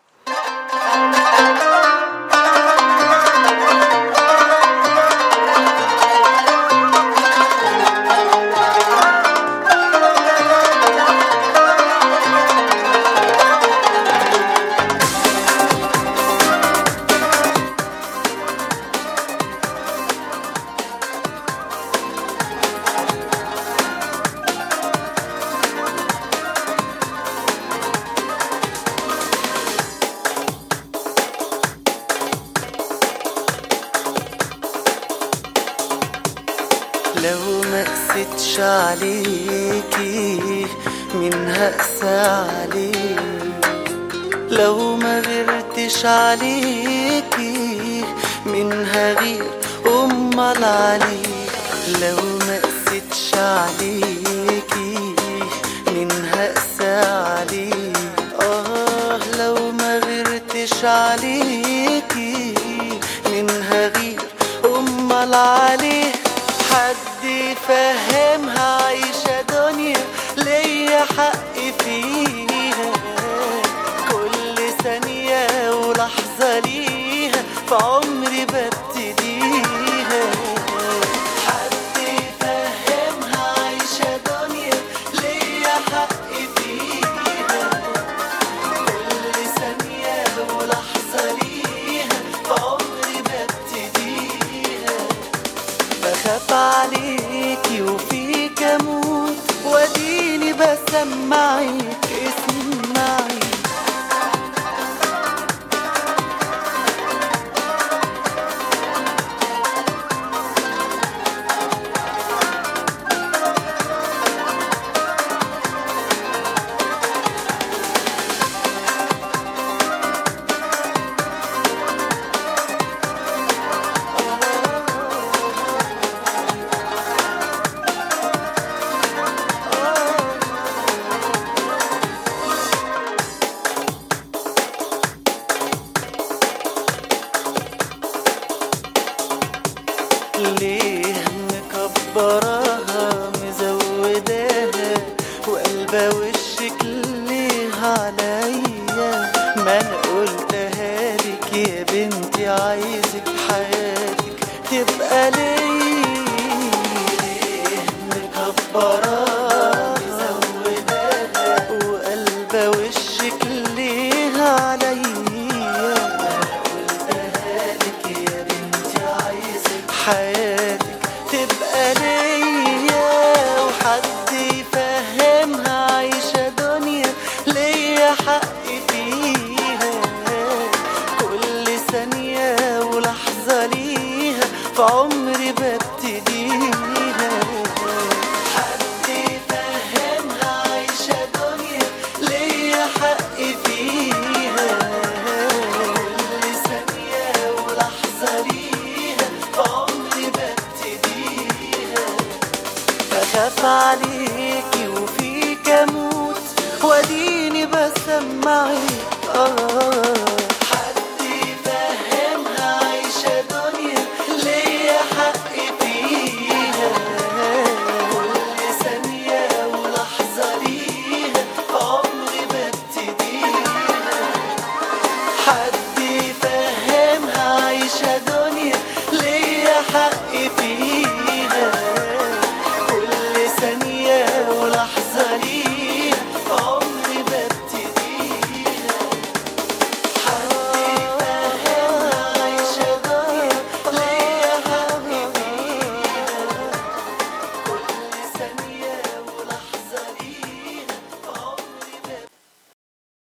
عليكي من هقسى عليك لو ما غيرتش عليكي من هغير امال عليك لو ما قستش عليكي من هقسى عليك آه لو ما غيرتش عليكي